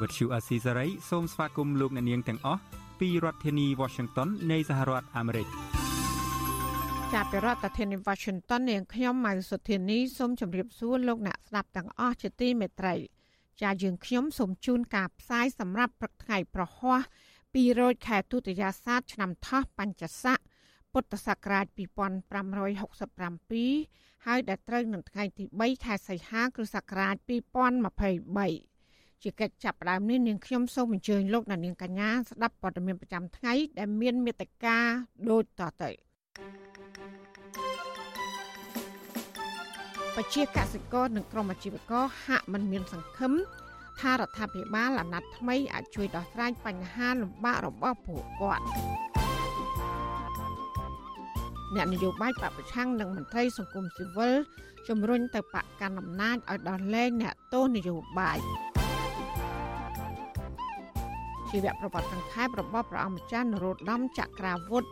Azizi Serai ជាភាសាខ្មែរ Vuthu Azizi Serai សូមស្វាគមន៍លោកអ្នកនាងទាំងអស់ពីរដ្ឋធានី Washington នៃសហរដ្ឋអាមេរិកចាប់ពីរដ្ឋធានី Washington នាងខ្ញុំម៉ៅសុធានីសូមជម្រាបសួរលោកអ្នកស្ដាប់ទាំងអស់ជាទីមេត្រីចាយើងខ្ញុំសូមជូនការផ្សាយសម្រាប់ព្រឹកថ្ងៃប្រហ័ស200ខែទុតិយាសាទឆ្នាំថោះបញ្ញស័កពុទ្ធសករាជ2567ហើយដែលត្រូវនឹងថ្ងៃទី3ខែសីហាគ្រិស្តសករាជ2023 ជាកិច្ចចាប់ផ្ដើមនេះនាងខ្ញុំសូមអញ្ជើញលោកអ្នកនាងកញ្ញាស្ដាប់ព័ត៌មានប្រចាំថ្ងៃដែលមានមេត្តាដូចតទៅបជាកសិករនិងក្រុមអាជីវករហាក់មិនមានសង្ឃឹមថារដ្ឋាភិបាលអាណត្តិថ្មីអាចជួយដោះស្រាយបញ្ហាលំបាករបស់ពួកគាត់អ្នកនយោបាយបពប្រឆាំងនិងមន្ត្រីសង្គមស៊ីវិលជំរុញទៅបកកាន់អំណាចឲ្យដោះលែងអ្នកទោសនយោបាយ ជីវប្រវត្តិសង្ខេបរបស់ព្រះអង្គម្ចាស់នរោត្តមចក្រាវុធ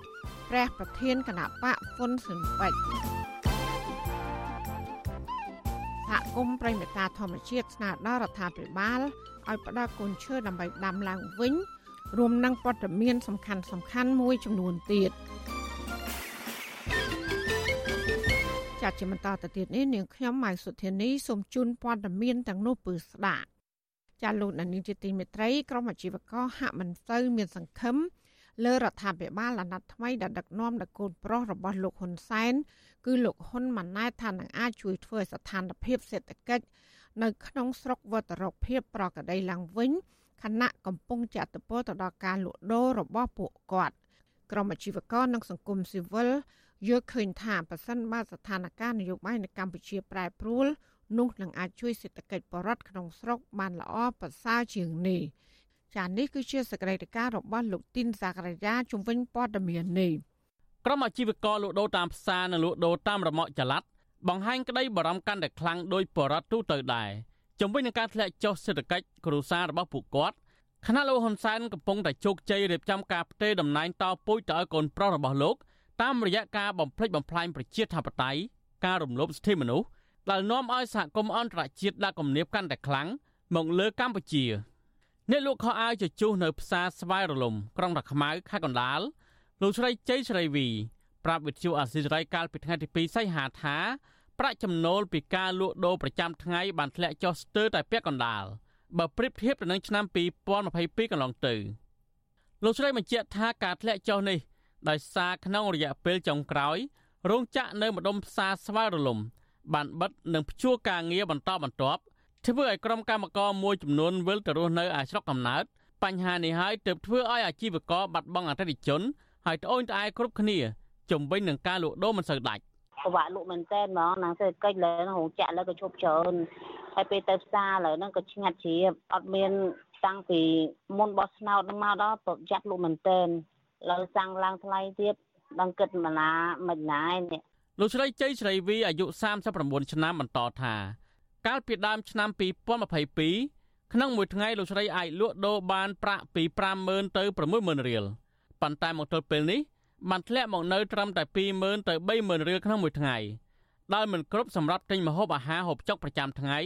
ព្រះប្រធានគណៈបកហ៊ុនស៊ិនពេជ្រសហគមន៍ប្រិមេតាធម្មជាតិស្នើដល់រដ្ឋាភិបាលឲ្យផ្ដល់កូនឈើដើម្បីដាំឡើងវិញរួមនឹងព័ត៌មានសំខាន់សំខាន់មួយចំនួនទៀតចាត់ជាបន្តទៅទៀតនេះនាងខ្ញុំម៉ៅសុធានីសូមជូនព័ត៌មានទាំងនោះពឺស្ដាប់ ចាលោកនានីជាទីមេត្រីក្រុមអាជីវករហាក់មិនសូវមានសង្ឃឹមលើរដ្ឋាភិបាលអាណត្តិថ្មីដែលដឹកនាំដោយកូនប្រុសរបស់លោកហ៊ុនសែនគឺលោកហ៊ុនម៉ាណែតថានឹងអាចជួយធ្វើស្ថានភាពសេដ្ឋកិច្ចនៅក្នុងស្រុកវត្តរកភាពប្រកដីឡើងវិញខណៈកំពុងចាត់ទពលទៅដល់ការលក់ដូររបស់ពួកគាត់ក្រុមអាជីវករនិងសង្គមស៊ីវិលយល់ឃើញថាប៉ះសិនបើស្ថានភាពនយោបាយនៅកម្ពុជាប្រែប្រួល នោះនឹងអាចជួយសេដ្ឋកិច្ចបរដ្ឋក្នុងស្រុកបានល្អប្រសើរជាងនេះចានេះគឺជាសកម្មភាពរបស់លោកទីនសាករាយាជំវិញព័ត៌មាននេះក្រុមអាជីវករលក់ដូរតាមផ្សារនិងលក់ដូរតាមរមាក់ចល័តបង្ហាញក្តីបារម្ភកាន់តែខ្លាំងដោយបរដ្ឋទូទៅដែរជំវិញនឹងការធ្លាក់ចុះសេដ្ឋកិច្ចគ្រួសាររបស់ពួកគាត់ខណៈលោកហ៊ុនសែនកំពុងតែជោគជ័យរៀបចំការផ្ទេរតំណែងតពូជទៅឲ្យកូនប្រុសរបស់លោកតាមរយៈការបំផ្លិចបំផ្លាញប្រជាធិបតេយ្យការរំលោភសិទ្ធិមនុស្ស ដែលនាំឲ្យសហគមន៍អន្តរជាតិដាក់គំនាបកាន់តែខ្លាំងមកលើកម្ពុជាអ្នកលក់ខោអាវជជុះនៅផ្សារស្វាយរលំក្រុងតាខ្មៅខេត្តកណ្ដាលលោកស្រីជ័យស្រីវីប្រាប់វិទ្យុអាស៊ីសេរីកាលពីថ្ងៃទី2សីហាថាប្រាក់ចំណូលពីការលក់ដូរប្រចាំថ្ងៃបានធ្លាក់ចុះស្ទើរតែពាក់កណ្ដាលបើប្រៀបធៀបទៅនឹងឆ្នាំ2022កន្លងទៅលោកស្រីបញ្ជាក់ថាការធ្លាក់ចុះនេះដោយសារក្នុងរយៈពេលចុងក្រោយរោងចក្រនៅម្ដុំផ្សារស្វាយរលំ បានបិទនិងព្យួរការងារបន្តបន្ទាប់ធ្វើឲ្យក្រុមកម្មករមួយចំនួនវិលទៅរស់នៅឯស្រុកកំណើតបញ្ហានេះហើយទើបធ្វើឲ្យអាជីវករបាត់បង់អតិថិជនហើយត្អូញត្អែគ្រប់គ្នាជំវិញនឹងការលក់ដូរមិនសូវដាច់ពិបាកលក់មែនតើហ្មងណាសេដ្ឋកិច្ចលើហ្នឹងរោងចក្រលើក៏ជប់ច្រើនហើយពេលទៅផ្សារលើហ្នឹងក៏ឆ្ងាត់ជ្រាបអត់មានតាំងពីមុនបោះស្នោតហ្នឹងមកដល់ប្រយ័ត្នលក់មែនតើលើសាំងឡើងថ្លៃទៀតដល់គិតមិនណាមិនណានេះ លោកស្រីជ័យស្រីវីអាយុ39ឆ្នាំបន្តថាកាលពីដើមឆ្នាំ2022ក្នុងមួយថ្ងៃលោកស្រីអាចលក់ដូរបានប្រាក់ពី50000ទៅ60000រៀលប៉ុន្តែមកទល់ពេលនេះបានធ្លាក់មកនៅត្រឹមតែ20000ទៅ30000រៀលក្នុងមួយថ្ងៃដែលមិនគ្រប់សម្រាប់ទិញម្ហូបអាហារហូបចុកប្រចាំថ្ងៃ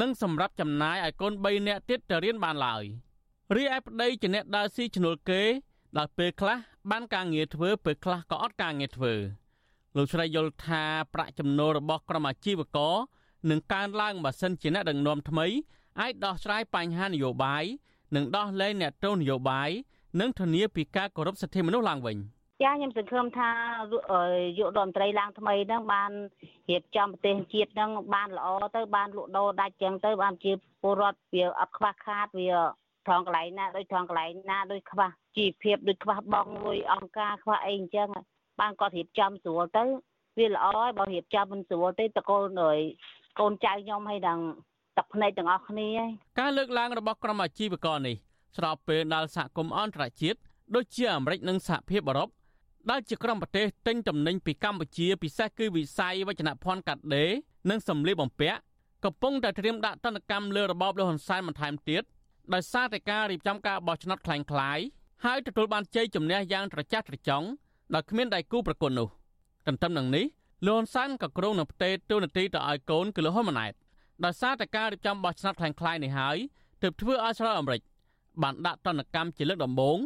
និងសម្រាប់ចំណាយឲ្យកូន3នាក់ទៀតទៅរៀនបានឡើយរីឯប្តីជាអ្នកដើរស៊ីឈ្នួលគេដល់ពេលខ្លះបានការងារធ្វើពេលខ្លះក៏អត់ការងារធ្វើ លោកស្រីយល់ថាប្រាក់ចំណូលរបស់ក្រុមអាជីវករនឹងកើនឡើងបើសិនជាអ្នកដឹកនាំថ្មីអាចដោះស្រាយបញ្ហានយោបាយនិងដោះលែងអ្នកទោសនយោបាយនិងធានាពីការគោរពសិទ្ធិមនុស្សឡើងវិញចាខ្ញុំសង្ឃឹមថាយុរដ្ឋមន្ត្រីឡើងថ្មីហ្នឹងបានរៀបចំប្រទេសជាតិហ្នឹងបានល្អទៅបានលក់ដូរដាច់ចឹងទៅបានជាពលរដ្ឋវាអត់ខ្វះខាតវាថងកន្លែងណាដូចថងកន្លែងណាដូចខ្វះជីវភាពដូចខ្វះបងលុយអង្គការខ្វះអីអញ្ចឹង បានគាត់រៀបចំស្រួលទៅវាល្អហើយបើរៀបចំមិនស្រួលទេតកូនអើយកូនចៅខ្ញុំឲ្យដល់ទឹកភ្នែកទាំងអស់គ្នាការលើកឡើងរបស់ក្រុមអាជីវករនេះ ស្របពេលដែលសហគមន៍អន្តរជាតិដូចជាអាមេរិកនិងសហភាពអឺរ៉ុបដែលជាក្រុមប្រទេសទិញទំនិញពីកម្ពុជាពិសេសគឺវិស័យវចនភ័ណ្ឌកាត់ដេរនិងសម្លៀកបំពាក់កំពុងតែត្រៀមដាក់ទណ្ឌកម្មលើរបបលហ៊ុនសែនបន្ថែមទៀតដោយសារតែការរៀបចំការបោះឆ្នោតคล้ายៗហើយទទួលបានជ័យជំនះយ៉ាងត្រចះត្រចង់ ដោយគ្មានដៃគូប្រគល់នោះទន្ទឹមនឹងនេះលន់សានក៏គ្រងនឹងផ្ទេរទូនាទីទៅឲ្យកូនគឺលោកហ៊ុនម៉ាណែតដោយសារតែការរៀបចំបោះឆ្នោតខ្លាំងខ្លាយនេះហើយទើបធ្វើឲ្យស្រុកអាមេរិកបានដាក់ទណ្ឌកម្មជាលើកដំបូង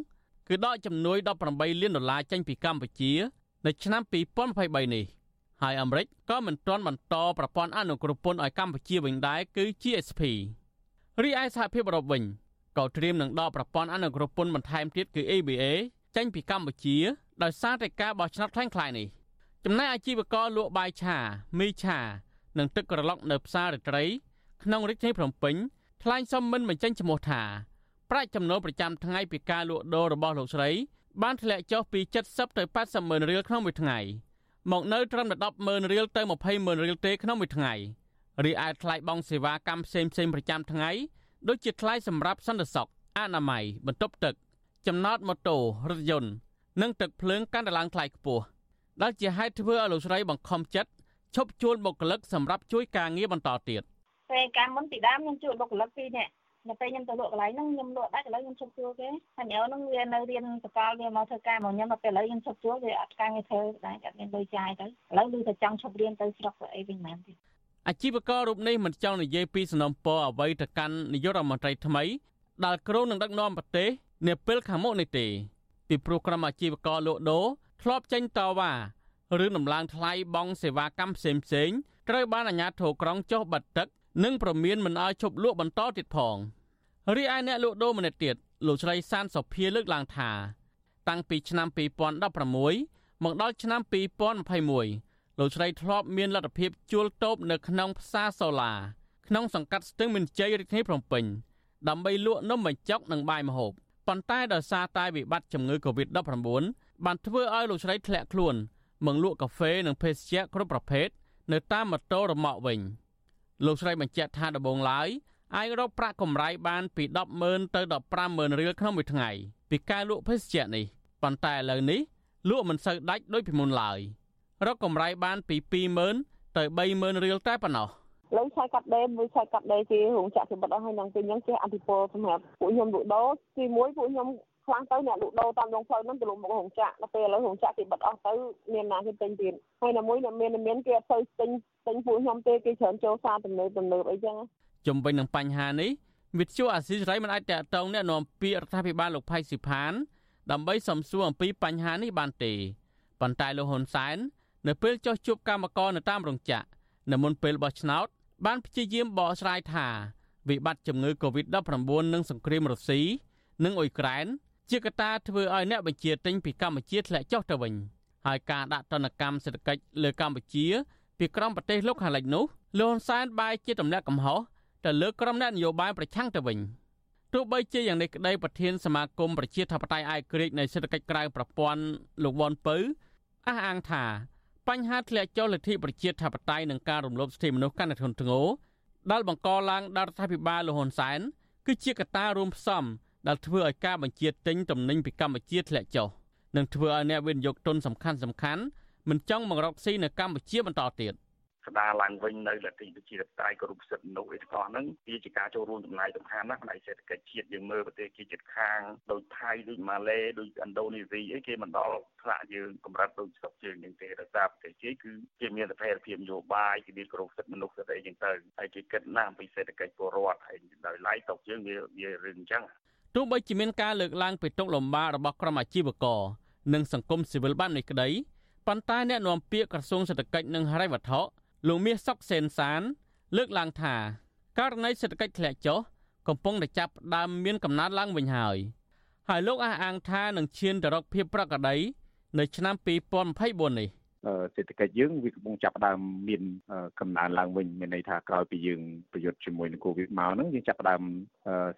គឺដកជំនួយ18លានដុល្លារចេញពីកម្ពុជានៅឆ្នាំ2023នេះហើយអាមេរិកក៏មិនទាន់បន្តប្រព័ន្ធអនុគ្រោះពន្ធឲ្យកម្ពុជាវិញដែរគឺ GSP រីឯសហភាពអឺរ៉ុបវិញក៏ត្រៀមនឹងដកប្រព័ន្ធអនុគ្រោះពន្ធបន្ថែមទៀតគឺ EBA ចេញពីកម្ពុជាដោយសារតែការបោះឆ្នោតខ្លាំងខ្លាយនេះចំណែកអាជីវករលក់បាយឆាមីឆានិងទឹកក្រឡុកនៅផ្សាររាត្រីក្នុងរាជធានីភ្នំពេញថ្លែងសុំមិនបញ្ចេញឈ្មោះថាប្រាក់ចំណូលប្រចាំថ្ងៃពីការលក់ដូររបស់លោកស្រី បានធ្លាក់ចុះពី70ទៅ80ម៉ឺនរៀលក្នុងមួយថ្ងៃមកនៅត្រឹមតែ10ម៉ឺនរៀលទៅ20ម៉ឺនរៀលទេក្នុងមួយថ្ងៃរីឯថ្លៃបង់សេវាកម្មផ្សេងៗប្រចាំថ្ងៃដូចជាថ្លៃសម្រាប់សន្តិសុខអនាម័យបន្ទប់ទឹក ចំណតម៉ូតូរថយន្តនិងទឹកភ្លើងកាន់តែឡើងថ្លៃខ្ពស់ដែលជាហេតុធ្វើឲ្យលោកស្រីបង្ខំចិត្តឈប់ជួលបុគ្គលិកសម្រាប់ជួយការងារបន្តទៀតពេលកាលមុនពីដើមខ្ញុំជួលបុគ្គលិកពីរនាក់នៅពេលខ្ញុំទៅលក់កន្លែងហ្នឹងខ្ញុំលក់ដាច់ឥឡូវខ្ញុំឈប់ជួលគេហើយញ៉ៅហ្នឹងវានៅរៀនសកលវាមកធ្វើការមកខ្ញុំដល់ពេលឥឡូវខ្ញុំឈប់ជួលវាអត់ការងារធ្វើដែរអត់មានលុយចាយទៅឥឡូវឮតែចង់ឈប់រៀនទៅស្រុកអីវិញមែនទេអាជីវកររូបនេះមិនចង់និយាយពីសំណពរអ្វីទៅកាន់នាយករដ្ឋមន្ត្រីថ្មីដែលក្រុងនឹងដឹកនាំប្រទេស នាពេលខាងមុខនេះទេពីព្រោះក្រុមអាជីវករលក់ដូរធ្លាប់ចេញតវ៉ារឿងដំឡើងថ្លៃបង់សេវាកម្មផ្សេងផ្សេងត្រូវបានអាជ្ញាធរក្រុងចុះបាត់ទឹកនិងប្រមានមិនឲ្យឈប់លក់បន្តទៀតផងរីឯអ្នកលក់ដូរម្នាក់ទៀតលោកស្រីសានសុភាលើកឡើងថា តាំងពីឆ្នាំ2016មកដល់ឆ្នាំ2021លោកស្រីធ្លាប់មានលទ្ធភាពជួលតូបនៅក្នុងផ្សារសូឡាក្នុងសង្កាត់ស្ទឹងមានជ័យរាជធានីភ្នំពេញដើម្បីលក់នំបញ្ចុកនិងបាយម្ហូប ប៉ុន្តែដោយសារតែវិបត្តិជំងឺ Covid-19 បានធ្វើឲ្យលោកស្រីធ្លាក់ខ្លួនមកលក់កាហ្វេនិងភេសជ្ជៈគ្រប់ប្រភេទនៅតាមម៉ូតូរមាក់វិញលោកស្រីបញ្ជាក់ថាដំបូងឡើយអាចរកប្រាក់កម្រៃបានពី100000ទៅ150,000រៀលក្នុងមួយថ្ងៃពីការលក់ភេសជ្ជៈនេះប៉ុន្តែឥឡូវនេះលក់មិនសូវដាច់ដូចពីមុនឡើយរកកម្រៃបានពី20000ទៅ30000រៀលតែប៉ុណ្ណោះ លើឆាយកាត់ដេរមួយឆាយកាត់ដេរជារោងចក្រពីបិទអស់ហើយនឹងពេលហ្នឹងជាអតិពលសម្រាប់ពួកខ្ញុំលក់ដូរទីមួយពួកខ្ញុំខ្លះទៅអ្នកលក់ដូរតាមដងផ្លូវហ្នឹងទៅលក់មករោងចក្រដល់ពេលឥឡូវរោងចក្រគេបិទអស់ទៅមានណាគេទិញទៀតហើយណាមួយអ្នកមានមានគេអត់ទៅទិញទិញពួកខ្ញុំទេគេច្រើនចូលសារទំនើបទំនើបអីចឹងជំវិញនឹងបញ្ហានេះវិទ្យុអាស៊ីសេរីមិនអាចតកតងแนะនាំពាក្យរដ្ឋាភិបាលលោកផៃស៊ីផានដើម្បីសំសួរអំពីបញ្ហានេះបានទេប៉ុន្តែលោកហ៊ុនសែននៅពេលចុះជួបកម្មករនៅតាមរោងចក្រនៅមុនពេលបោះឆ្នោត បានព្យាយាមបកស្រាយថាវិបត្តិជំងឺ Covid-19 និងសង្គ្រាមរុស្ស៊ីនិងអ៊ុយក្រែនជាកត្តាធ្វើឲ្យអ្នកបញ្ជាទិញពីកម្ពុជាធ្លាក់ចុះទៅវិញហើយការដាក់ទណ្ឌកម្មសេដ្ឋកិច្ចលើកម្ពុជា ពីក្រមប្រទេសលោកខាងលិចនោះលោកហ៊ុនសែនបែរជាទម្លាក់កំហុសទៅលើក្រុមអ្នកនយោបាយប្រឆាំងទៅវិញទោះបីជាយ៉ាងនេះក្តីប្រធានសមាគមប្រជាធិបតេយ្យឯករាជ្យនៃសេដ្ឋកិច្ចក្រៅប្រព័ន្ធលោកវ៉ាន់ពៅអះអាងថា បញ្ហាធ្លាក់ចុះលទ្ធិប្រជាធិបតេយ្យនិងការរំលោភសិទ្ធិមនុស្សកាន់តែធ្ងន់ធ្ងរដែលបង្កឡើងដោយរដ្ឋាភិបាលលហ៊ុនសែនគឺជាកត្តារួមផ្សំដែលធ្វើឲ្យការបញ្ជាទិញទំនិញពីកម្ពុជាធ្លាក់ចុះនិងធ្វើឲ្យអ្នកវិនិយោគទុនសំខាន់សំខាន់មិនចង់មករកស៊ីនៅកម្ពុជាបន្តទៀត។ ស្ដារឡើងវិញនៅលទ្ធិប្រជាធិបតេយ្យគ្រប់សិទ្ធិមនុស្សអីទាំងអស់ហ្នឹងវាជាការចូលរួមចំណែកសំខាន់ណាស់ផ្នែកសេដ្ឋកិច្ចជាតិយើងមើលប្រទេសជាជិតខាងដូចថៃដូចម៉ាឡេដូចឥណ្ឌូនេស៊ីអីគេមិនដល់ថ្នាក់យើងកម្រិតដូចស្រុកជើងយ៉ាងទេដោយសារប្រទេសជាតិគឺជាមានស្ថិរភាពនយោបាយគេមានគ្រប់សិទ្ធិមនុស្សសិទ្ធិអីចឹងទៅហើយគេគិតណាស់អំពីសេដ្ឋកិច្ចពលរដ្ឋហើយដោយឡែកតកយើងវាវារឿងអញ្ចឹងទោះបីជាមានការលើកឡើងពីទុកលំបាករបស់ក្រុមអាជីវករនិងសង្គមស៊ីវិលបាននេះក្តីប៉ុន្តែអ្នកនាំពាក្យក្រសួងសេដ្ឋកិច្ចនិងហិរញ្ញវត្ថុ លោកមាសសុកសេនសាន លើកឡើងថាករណីសេដ្ឋកិច្ចធ្លាក់ចុះកំពុងតែចាប់ផ្ដើមមានកំណើនឡើងវិញហើយហើយលោកអះអាងថានឹងឈានទៅរកភាពប្រក្រតីនៅឆ្នាំ2024នេះសេដ្ឋកិច្ចយើងវាកំពុងចាប់ផ្ដើមមានកំណើនឡើងវិញមានន័យថាក្រោយពីយើងប្រយុទ្ធជាមួយនឹងកូវីដមកហ្នឹងយើងចាប់ផ្ដើម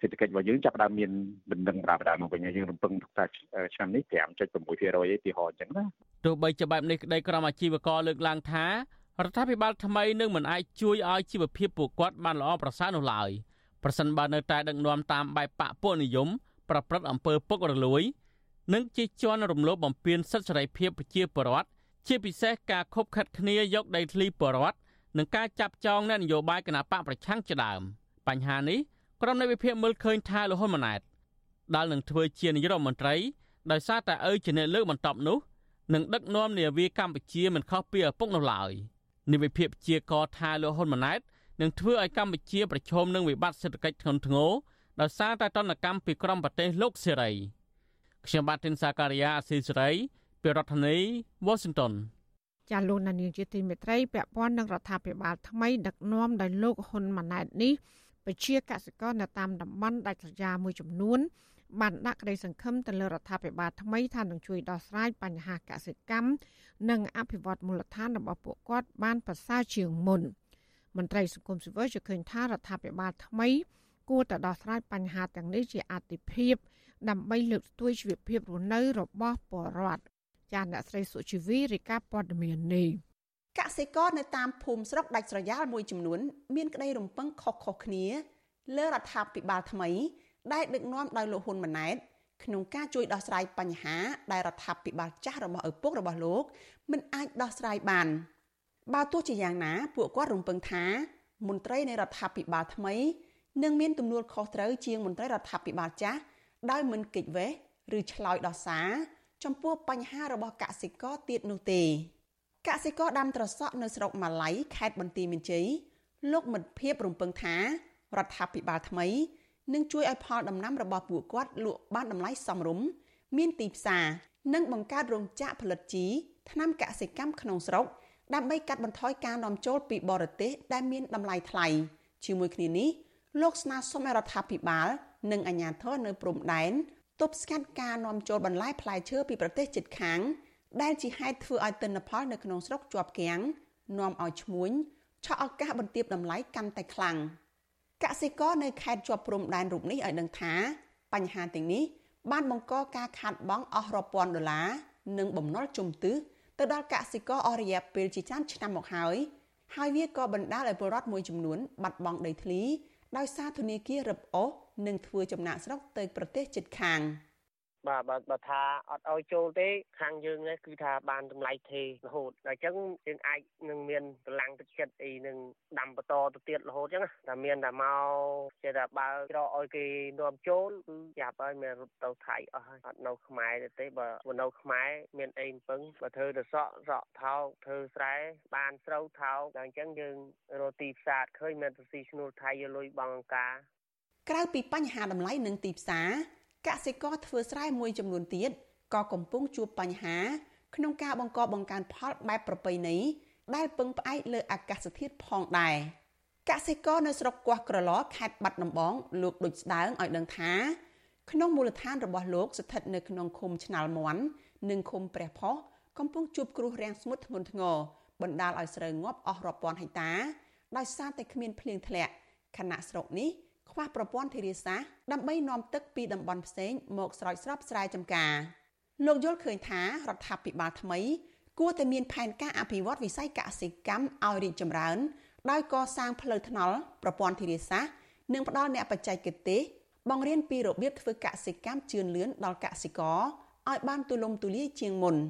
សេដ្ឋកិច្ចរបស់យើងចាប់ផ្ដើមមានបណ្ដឹងប្រាផ្ដើមមកវិញហើយយើងរំពឹងថាឆ្នាំនេះ5.6%ឯទីហោអញ្ចឹងណាទោះបីជាបែបនេះក្តីក្រុមអាជីវករលើកឡើងថា រដ្ឋាភិបាលថ្មីនឹងមិនអាចជួយឲ្យជីវភាពពួកគាត់បានល្អប្រសើរនោះឡើយប្រសិនបើនៅតែដឹកនាំតាមបែបបកពួកនិយមប្រព្រឹត្តអំពើពុករលួយ និងជិះជាន់រំលោភបំពានសិទ្ធិសេរីភាពប្រជាពលរដ្ឋជាពិសេសការខົບខិតគ្នាយកដីធ្លីពលរដ្ឋនិងការចាប់ចងអ្នកនយោបាយគណបកប្រឆាំងជាដើមបញ្ហានេះក្រុមនៃវិភាគមើលឃើញថាលហ៊ុនម៉ាណែតដែលនឹងធ្វើជានាយករដ្ឋមន្ត្រីដោយសារតែឪជាអ្នកលើកបន្ទាប់នោះនឹងដឹកនាំនាវាកម្ពុជាមិនខុសពីឪពុកនោះឡើយ នាវិភាគជាកថាលហ៊ុនម៉ាណែតនឹងធ្វើឲ្យកម្ពុជាប្រឈមនឹងវិបត្តិសេដ្ឋកិច្ចធ្ងន់ធ្ងរដោយសារតែតនកម្មពីក្រមប្រទេសលោកសេរីខ្ញុំបាទទីនសាការីយ៉ាអស៊ីសេរីពីរដ្ឋធានី Washington ចាលោកនានីជាទីមេត្រីពាក់ព័ន្ធនឹងរដ្ឋាភិបាលថ្មីដឹកនាំដោយលោកហ៊ុនម៉ាណែតនេះពជាកសិករនៅតាមតំបន់ដាច់ស្រយាលមួយចំនួន បានដាក់ក្តីសង្ឃឹមទៅលើរដ្ឋាភិបាលថ្មីថានឹងជួយដោះស្រាយបញ្ហាកសិកម្មនិងអភិវឌ្ឍមូលដ្ឋានរបស់ពួកគាត់បានប្រសើរជាងមុនមន្ត្រីសង្គមស៊ីវិលជឿឃើញថារដ្ឋាភិបាលថ្មីគួរតែដោះស្រាយបញ្ហាទាំងនេះជាអាទិភាពដើម្បីលើកស្ទួយជីវភាពរស់នៅរបស់ពលរដ្ឋចាអ្នកស្រីសុជីវីរាយការណ៍ព័ត៌មាននេះកសិករនៅតាមភូមិស្រុកដាច់ស្រយាលមួយចំនួន មានក្តីរំពឹងខុសៗគ្នា លើរដ្ឋាភិបាលថ្មី ដែលដឹកនាំដោយលោកហ៊ុនម៉ាណែតក្នុងការជួយដោះស្រាយបញ្ហាដែលរដ្ឋាភិបាលចាស់របស់ឪពុករបស់លោក មិនអាចដោះស្រាយបានបើទោះជាយ៉ាងណាពួកគាត់រំពឹងថា មន្ត្រីនៃរដ្ឋាភិបាលថ្មីនឹងមានទំនួលខុសត្រូវជាងមន្ត្រីរដ្ឋាភិបាលចាស់ដោយមិនគេចវេះឬឆ្លើយដោះសារចំពោះបញ្ហារបស់កសិករទៀតនោះទេកសិករដាំត្រសក់នៅស្រុកម៉ាឡៃខេត្តបន្ទាយមានជ័យលោកមិត្តភាពរំពឹងថារដ្ឋាភិបាលថ្មី នឹងជួយឲ្យផលដំណាំរបស់ពួកគាត់លក់បានតម្លៃសមរម្យមានទីផ្សារនិងបង្កើតរោងចក្រផលិតជីថ្នាំកសិកម្មក្នុងស្រុកដើម្បីកាត់បន្ថយការនាំចូលពីបរទេសដែលមានតម្លៃថ្លៃជាមួយគ្នានេះលោកស្នើសុំឲ្យរដ្ឋាភិបាល និងអាជ្ញាធរនៅព្រំដែនទប់ស្កាត់ការនាំចូលបន្លែផ្លែឈើពីប្រទេសជិតខាង ដែលជាហេតុធ្វើឲ្យទិន្នផលនៅក្នុងស្រុកជាប់គាំងនាំឲ្យឈ្មួញឆក់ឱកាសបន្ទាបតម្លៃកាន់តែខ្លាំង កសិករនៅខេត្តជាប់ព្រំដែនរូបនេះឲ្យដឹងថា បញ្ហាទាំងនេះបានបង្កការខាតបង់អស់រាប់ពាន់ដុល្លារនិងបំណុលជំទឹះទៅដល់កសិករអស់រយៈពេលជាច្រើនឆ្នាំមកហើយហើយវាក៏បណ្ដាលឲ្យពលរដ្ឋមួយចំនួនបាត់បង់ដីធ្លីដោយសារធនាគាររឹបអូសនិងធ្វើចំណាក់ស្រុកទៅប្រទេសជិតខាង។ បាទបើបើថាអត់ឲ្យចូលទេខាងយើងនេះគឺថាបានតម្លៃទេរហូតដល់អញ្ចឹងយើងអាចនឹងមានកម្លាំងទឹកចិត្តអីនឹងដាំបន្តទៅទៀតរហូតអញ្ចឹងតែមានតែមកចេះតែបើក្រឲ្យគេនាំចូលគឺចាប់ហើយមានរត់ទៅថៃអស់ហើយអត់នៅខ្មែរទេទេបើនៅខ្មែរមានអីពឹងបើធ្វើទៅសក់សក់ថោកធ្វើស្រែបានស្រូវថោកដល់អញ្ចឹងយើងរកទីផ្សារឃើញមានទៅស៊ីឈ្នួលថៃយកលុយបងអង្ការក្រៅពីបញ្ហាតម្លៃនិងទីផ្សារ កសិករធ្វើស្រែមួយចំនួនទៀតក៏កំពុងជួបបញ្ហា ក្នុងការបង្កបង្កើនផលបែបប្រពៃណីដែលពឹងផ្អែកលើអាកាសធាតុផងដែរកសិករនៅស្រុកគាស់ក្រឡខេត្តបាត់ដំបងលោកដូចស្ដើងឲ្យដឹងថាក្នុងមូលដ្ឋានរបស់លោកស្ថិតនៅក្នុងឃុំឆ្នាលមន់និងឃុំព្រះផុសកំពុងជួបគ្រោះរាំងស្ងួតធ្ងន់ធ្ងរបណ្ដាលឲ្យស្រូវងាប់អស់រាប់ពាន់ហិកតាដោយសារតែគ្មានភ្លៀងធ្លាក់ខណៈស្រុកនេះ ខ្វះប្រព័ន្ធធារាសាស្ត្រដើម្បីនាំទឹកពីតំបន់ផ្សេងមកស្រោចស្រពស្រែចម្ការលោកយល់ឃើញថារដ្ឋាភិបាលថ្មី គួរតែមានផែនការអភិវឌ្ឍវិស័យកសិកម្មឲ្យរីកចម្រើន ដោយកសាងផ្លូវថ្នល់ប្រព័ន្ធធារាសាស្ត្រនិងផ្ដល់អ្នកបច្ចេកទេសបង្រៀនពីរបៀបធ្វើកសិកម្មជឿនលឿនដល់កសិករឲ្យបានទូលំទូលាយជាងមុន។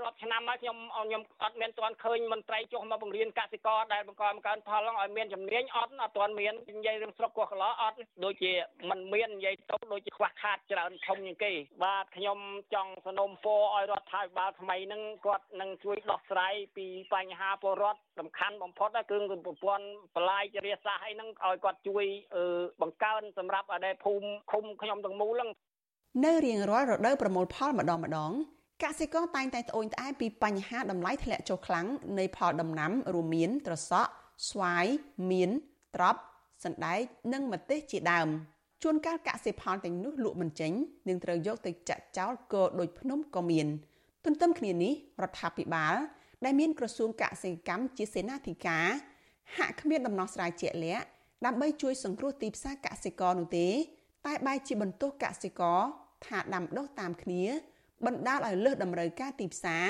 រាប់ឆ្នាំហើយខ្ញុំខ្ញុំអត់មានទាន់ឃើញមន្ត្រីចុះមកបង្រៀនកសិករដែលបង្កបង្កើនផលឲ្យមានជំនាញអត់អត់ទាន់មាននិយាយរឿងស្រុកកោះកឡអត់ដូចជាมันមាននិយាយទៅដូចជាខ្វះខាតច្រើនធំជាងគេបាទខ្ញុំចង់សនំពរឲ្យរដ្ឋាភិបាលថ្មីនឹងគាត់នឹងជួយដោះស្រាយពីបញ្ហាពលរដ្ឋសំខាន់បំផុតគឺប្រព័ន្ធបលាយចរិយាសាស្ត្រអីហ្នឹងឲ្យគាត់ជួយបង្កើនសម្រាប់ឲ្យភូមិឃុំខ្ញុំទាំងមូលហ្នឹងនៅរៀងរាល់រដូវប្រមូលផលម្ដងម្ដង កសិករតែងតែត្អូញត្អែពីបញ្ហាតម្លៃធ្លាក់ចុះខ្លាំងនៃផលដំណាំរួមមានត្រសក់ស្វាយមៀនត្រប់សណ្ដែកនិងម្ទេសជាដើមជួនកាលកសិផលទាំងនោះលក់មិនចេញនឹងត្រូវយកទៅចាក់ចោលក៏ដូចភ្នំក៏មាន ទន្ទឹមគ្នានេះរដ្ឋាភិបាល ដែលមានក្រសួងកសិកម្មជាសេនាធិការហាក់គ្មានដំណោះស្រាយជាក់លាក់ដើម្បីជួយសង្គ្រោះទីផ្សារកសិករនោះទេ តែបែរជាបន្ទោសកសិករថាដាំដុះតាមគ្នា បណ្ដាលឲ្យលើសតម្រូវការទីផ្សារ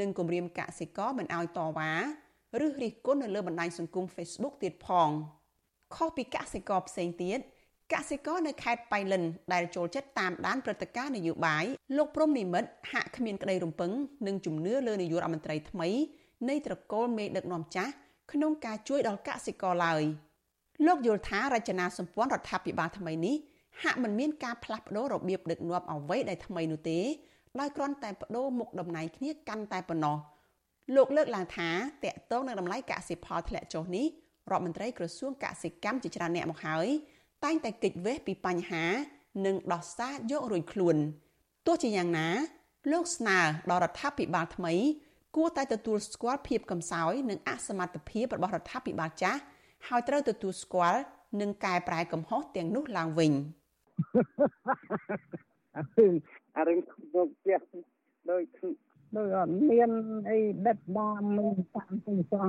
និងគម្រាមកសិករមិនឲ្យតវ៉ាឬរិះគន់នៅលើបណ្ដាញសង្គម Facebook ទៀតផងខុសពីកសិករផ្សេងទៀតកសិករនៅខេត្តបៃលិនដែលចូលចិត្តតាមដានព្រឹត្តិការណ៍នយោបាយលោកព្រំនិមិត្តហាក់គ្មានក្តីរំពឹងនិងជំនឿលើនាយករដ្ឋមន្ត្រីថ្មីនៃត្រកូលមេដឹកនាំចាស់ក្នុងការជួយដល់កសិករឡើយលោកយល់ថារចនាសម្ព័ន្ធរដ្ឋាភិបាលថ្មីនេះហាក់មិនមានការផ្លាស់ប្ដូររបៀបដឹកនាំអ្វីដែលថ្មីនោះទេ ដោយគ្រាន់តែបដូរមុខតំណែងគ្នាកាន់តែប៉ុណ្ណោះលោកលើកឡើងថាតកតងនឹងតម្លៃកសិផលធ្លាក់ចុះនេះរដ្ឋមន្ត្រីក្រសួងកសិកម្មជាច្រើនអ្នកមកហើយតែងតែគេចវេះពីបញ្ហា និងដោះសារយករួចខ្លួនទោះជាយ៉ាងណា លោកស្នើដល់រដ្ឋាភិបាលថ្មី គួរតែទទួលស្គាល់ភាពកំសោយនិងអសមត្ថភាពរបស់រដ្ឋាភិបាលចាស់ហើយត្រូវទទួលស្គាល់និងកែប្រែកំហុសទាំងនោះឡើងវិញ អារឿងមកផ្ទះដោយដោយអត់មានអីដិតដល់មានតាមទីសោះ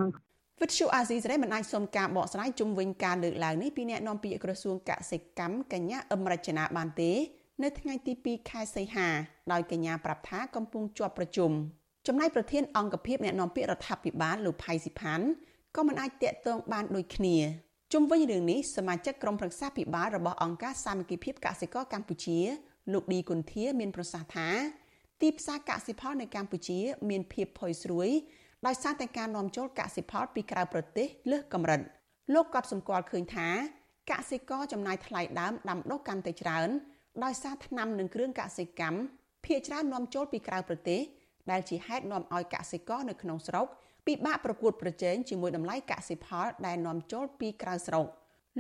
វិទ្យុអាស៊ីសេរីមិនអាចសុំការបកស្រាយជុំវិញការលើកឡើងនេះពីអ្នកនាំពាក្យក្រសួងកសិកម្មកញ្ញាអឹមរចនាបានទេ នៅថ្ងៃទី2ខែសីហាដោយកញ្ញាប្រាប់ថាកំពុងជាប់ប្រជុំចំណែកប្រធានអង្គភិបអ្នកនាំពាក្យរដ្ឋាភិបាលលោកផៃស៊ីផាន់ក៏មិនអាចតាក់ទងបានដូចគ្នាជុំវិញរឿងនេះសមាជិកក្រុមប្រឹក្សាភិបាលរបស់អង្គការសាមគ្គីភាពកសិករកម្ពុជា លោកឌីគុន្ធាមានប្រសាសន៍ថាទីផ្សារកសិផលនៅកម្ពុជា មានភាពផុយស្រួយដោយសារតែការនាំចូលកសិផលពីក្រៅប្រទេសលើសកម្រិតលោកក៏សម្គាល់ឃើញថាកសិករចំណាយថ្លៃដើមដាំដុះកាន់តែច្រើនដោយសារថ្នាំនិងគ្រឿងកសិកម្មភាគច្រើននាំចូលពីក្រៅប្រទេសដែលជាហេតុនាំឲ្យកសិករនៅក្នុងស្រុកពិបាកប្រកួតប្រជែងជាមួយតម្លៃកសិផលដែលនាំចូលពីក្រៅស្រុក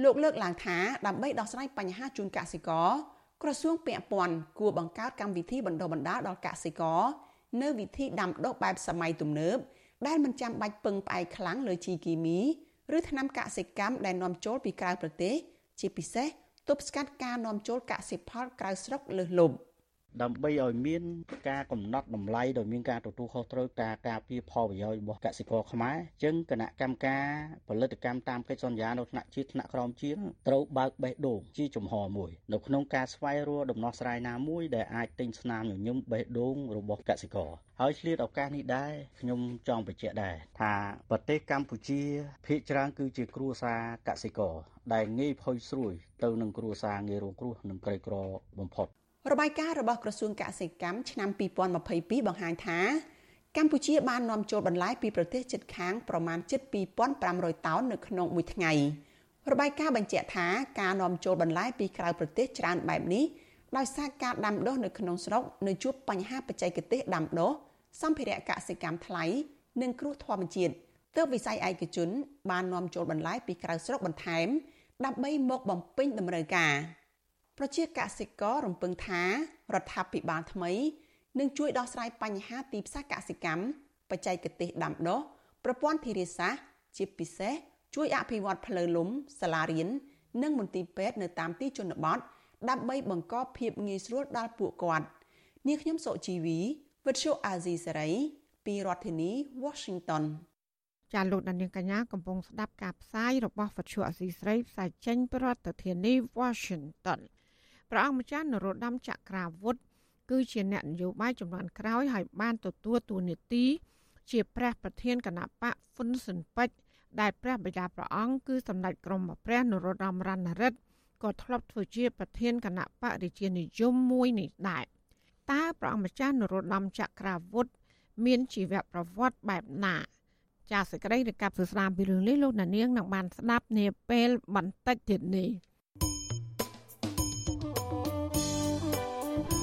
លោកលើកឡើងថាដើម្បីដោះស្រាយបញ្ហាជូនកសិករ ក្រសួងពាក់ព័ន្ធគួរបង្កើតកម្មវិធីបណ្ដុះបណ្ដាលដល់កសិករនៅវិធីដាំដុះបែបសម័យទំនើបដែលមិនចាំបាច់ពឹងផ្អែកខ្លាំងលើជីគីមីឬថ្នាំកសិកម្មដែលនាំចូលពីក្រៅប្រទេស ជាពិសេសទប់ស្កាត់ការនាំចូលកសិផលក្រៅស្រុកលើសលប់ ដើម្បីឲ្យមានការកំណត់តម្លៃដោយមានការទទួលខុសត្រូវការការពារផលប្រយោជន៍របស់កសិករខ្មែរចឹងគណៈកម្មការផលិតកម្មតាមកិច្ចសន្យានៅថ្នាក់ជាតិថ្នាក់ក្រោមជាងត្រូវបើកបេះដូងជាចំហមួយនៅក្នុងការស្វែងរកដំណោះស្រាយណាមួយដែលអាចទិញស្នាមញញឹមបេះដូងរបស់កសិករហើយឆ្លៀតឱកាសនេះដែរខ្ញុំចង់បញ្ជាក់ដែរថាប្រទេសកម្ពុជាភាគច្រើនគឺជាគ្រួសារកសិករដែលងាយផុយស្រួយទៅនឹងគ្រួសារងាយរងគ្រោះនិងក្រីក្របំផុត របាយការណ៍របស់ក្រសួងកសិកម្មឆ្នាំ2022បង្ហាញថាកម្ពុជាបាននាំចូលបន្លែពីប្រទេសជិតខាងប្រមាណ72500តោននៅក្នុងមួយថ្ងៃរបាយការណ៍បញ្ជាក់ថាការនាំចូលបន្លែពីក្រៅប្រទេសច្រើនបែបនេះដោយសារការដាំដុះនៅក្នុងស្រុកនៅជួបបញ្ហាបច្ចេកទេសដាំដុះសម្ភារៈកសិកម្មថ្លៃនិងគ្រោះធម្មជាតិទើបវិស័យឯកជនបាននាំចូលបន្លែពីក្រៅស្រុកបន្ថែមដើម្បីមកបំពេញតម្រូវការ ប្រជាកសិកររំពឹងថារដ្ឋាភិបាលថ្មីនឹងជួយដោះស្រាយបញ្ហាទីផ្សារកសិកម្មបច្ចេកទេសដាំដុះប្រព័ន្ធធារាសាស្ត្រជាពិសេសជួយអភិវឌ្ឍផ្លូវលំសាលារៀននិងមន្ទីរពេទ្យនៅតាមទីជនបទដើម្បីបង្កភាពងាយស្រួលដល់ពួកគាត់នាងខ្ញុំសុជីវីវិទ្យុអាស៊ីសេរីពីរដ្ឋធានី Washington ចាលោកដានៀងកញ្ញាកំពុងស្ដាប់ការផ្សាយរបស់វិទ្យុអាស៊ីសេរីផ្សាយចេញពីរដ្ឋធានី Washington ព្រះអង្គម្ចាស់នរោត្តមចក្រាវុធគឺជាអ្នកនយោបាយចំនួនក្រោយហើយបានទទួលតួនាទី ជាព្រះប្រធានគណៈបកហ្វុនស៊ិនពេជ្រដែលព្រះបិតាព្រះអង្គគឺសម្ដេចក្រមព្រះនរោត្តមរណរដ្ឋក៏ធ្លាប់ធ្វើជាប្រធានគណៈបករាជានិយមមួយនេះដែរតើព្រះអង្គម្ចាស់នរោត្តមចក្រាវុធមានជីវប្រវត្តិបែបណា ចាសសេចក្តីរាយការណ៍សួស្ដីពីរឿងនេះលោកណានៀងនឹងបានស្ដាប់នាពេលបន្តិចទៀតនេះ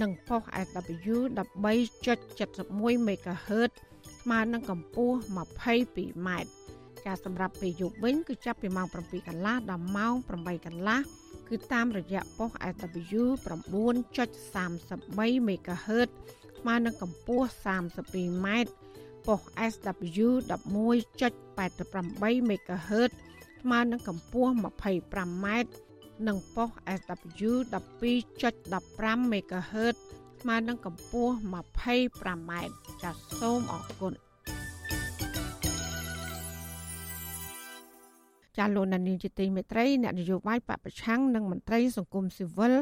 និងប៉ុស SW 13.71 MHz ស្មើនឹងកម្ពស់ 22m ចាសម្រាប់ពេលយប់វិញគឺចាប់ពីម៉ោង7កន្លះដល់ម៉ោង8កន្លះគឺតាមរយៈប៉ុស SW 9.33 MHz ស្មើនឹងកម្ពស់ 32m ប៉ុស SW 11.88 MHz ស្មើនឹងកម្ពស់ 25m និងប៉ុស SW 12.15 MHz ស្មើនឹងកម្ពស់ 25m ចាសសូមអរគុណចាលោកនានីជាទីមេត្រីអ្នកនយោបាយបពប្រឆាំងនិងមន្ត្រីសង្គមស៊ីវិល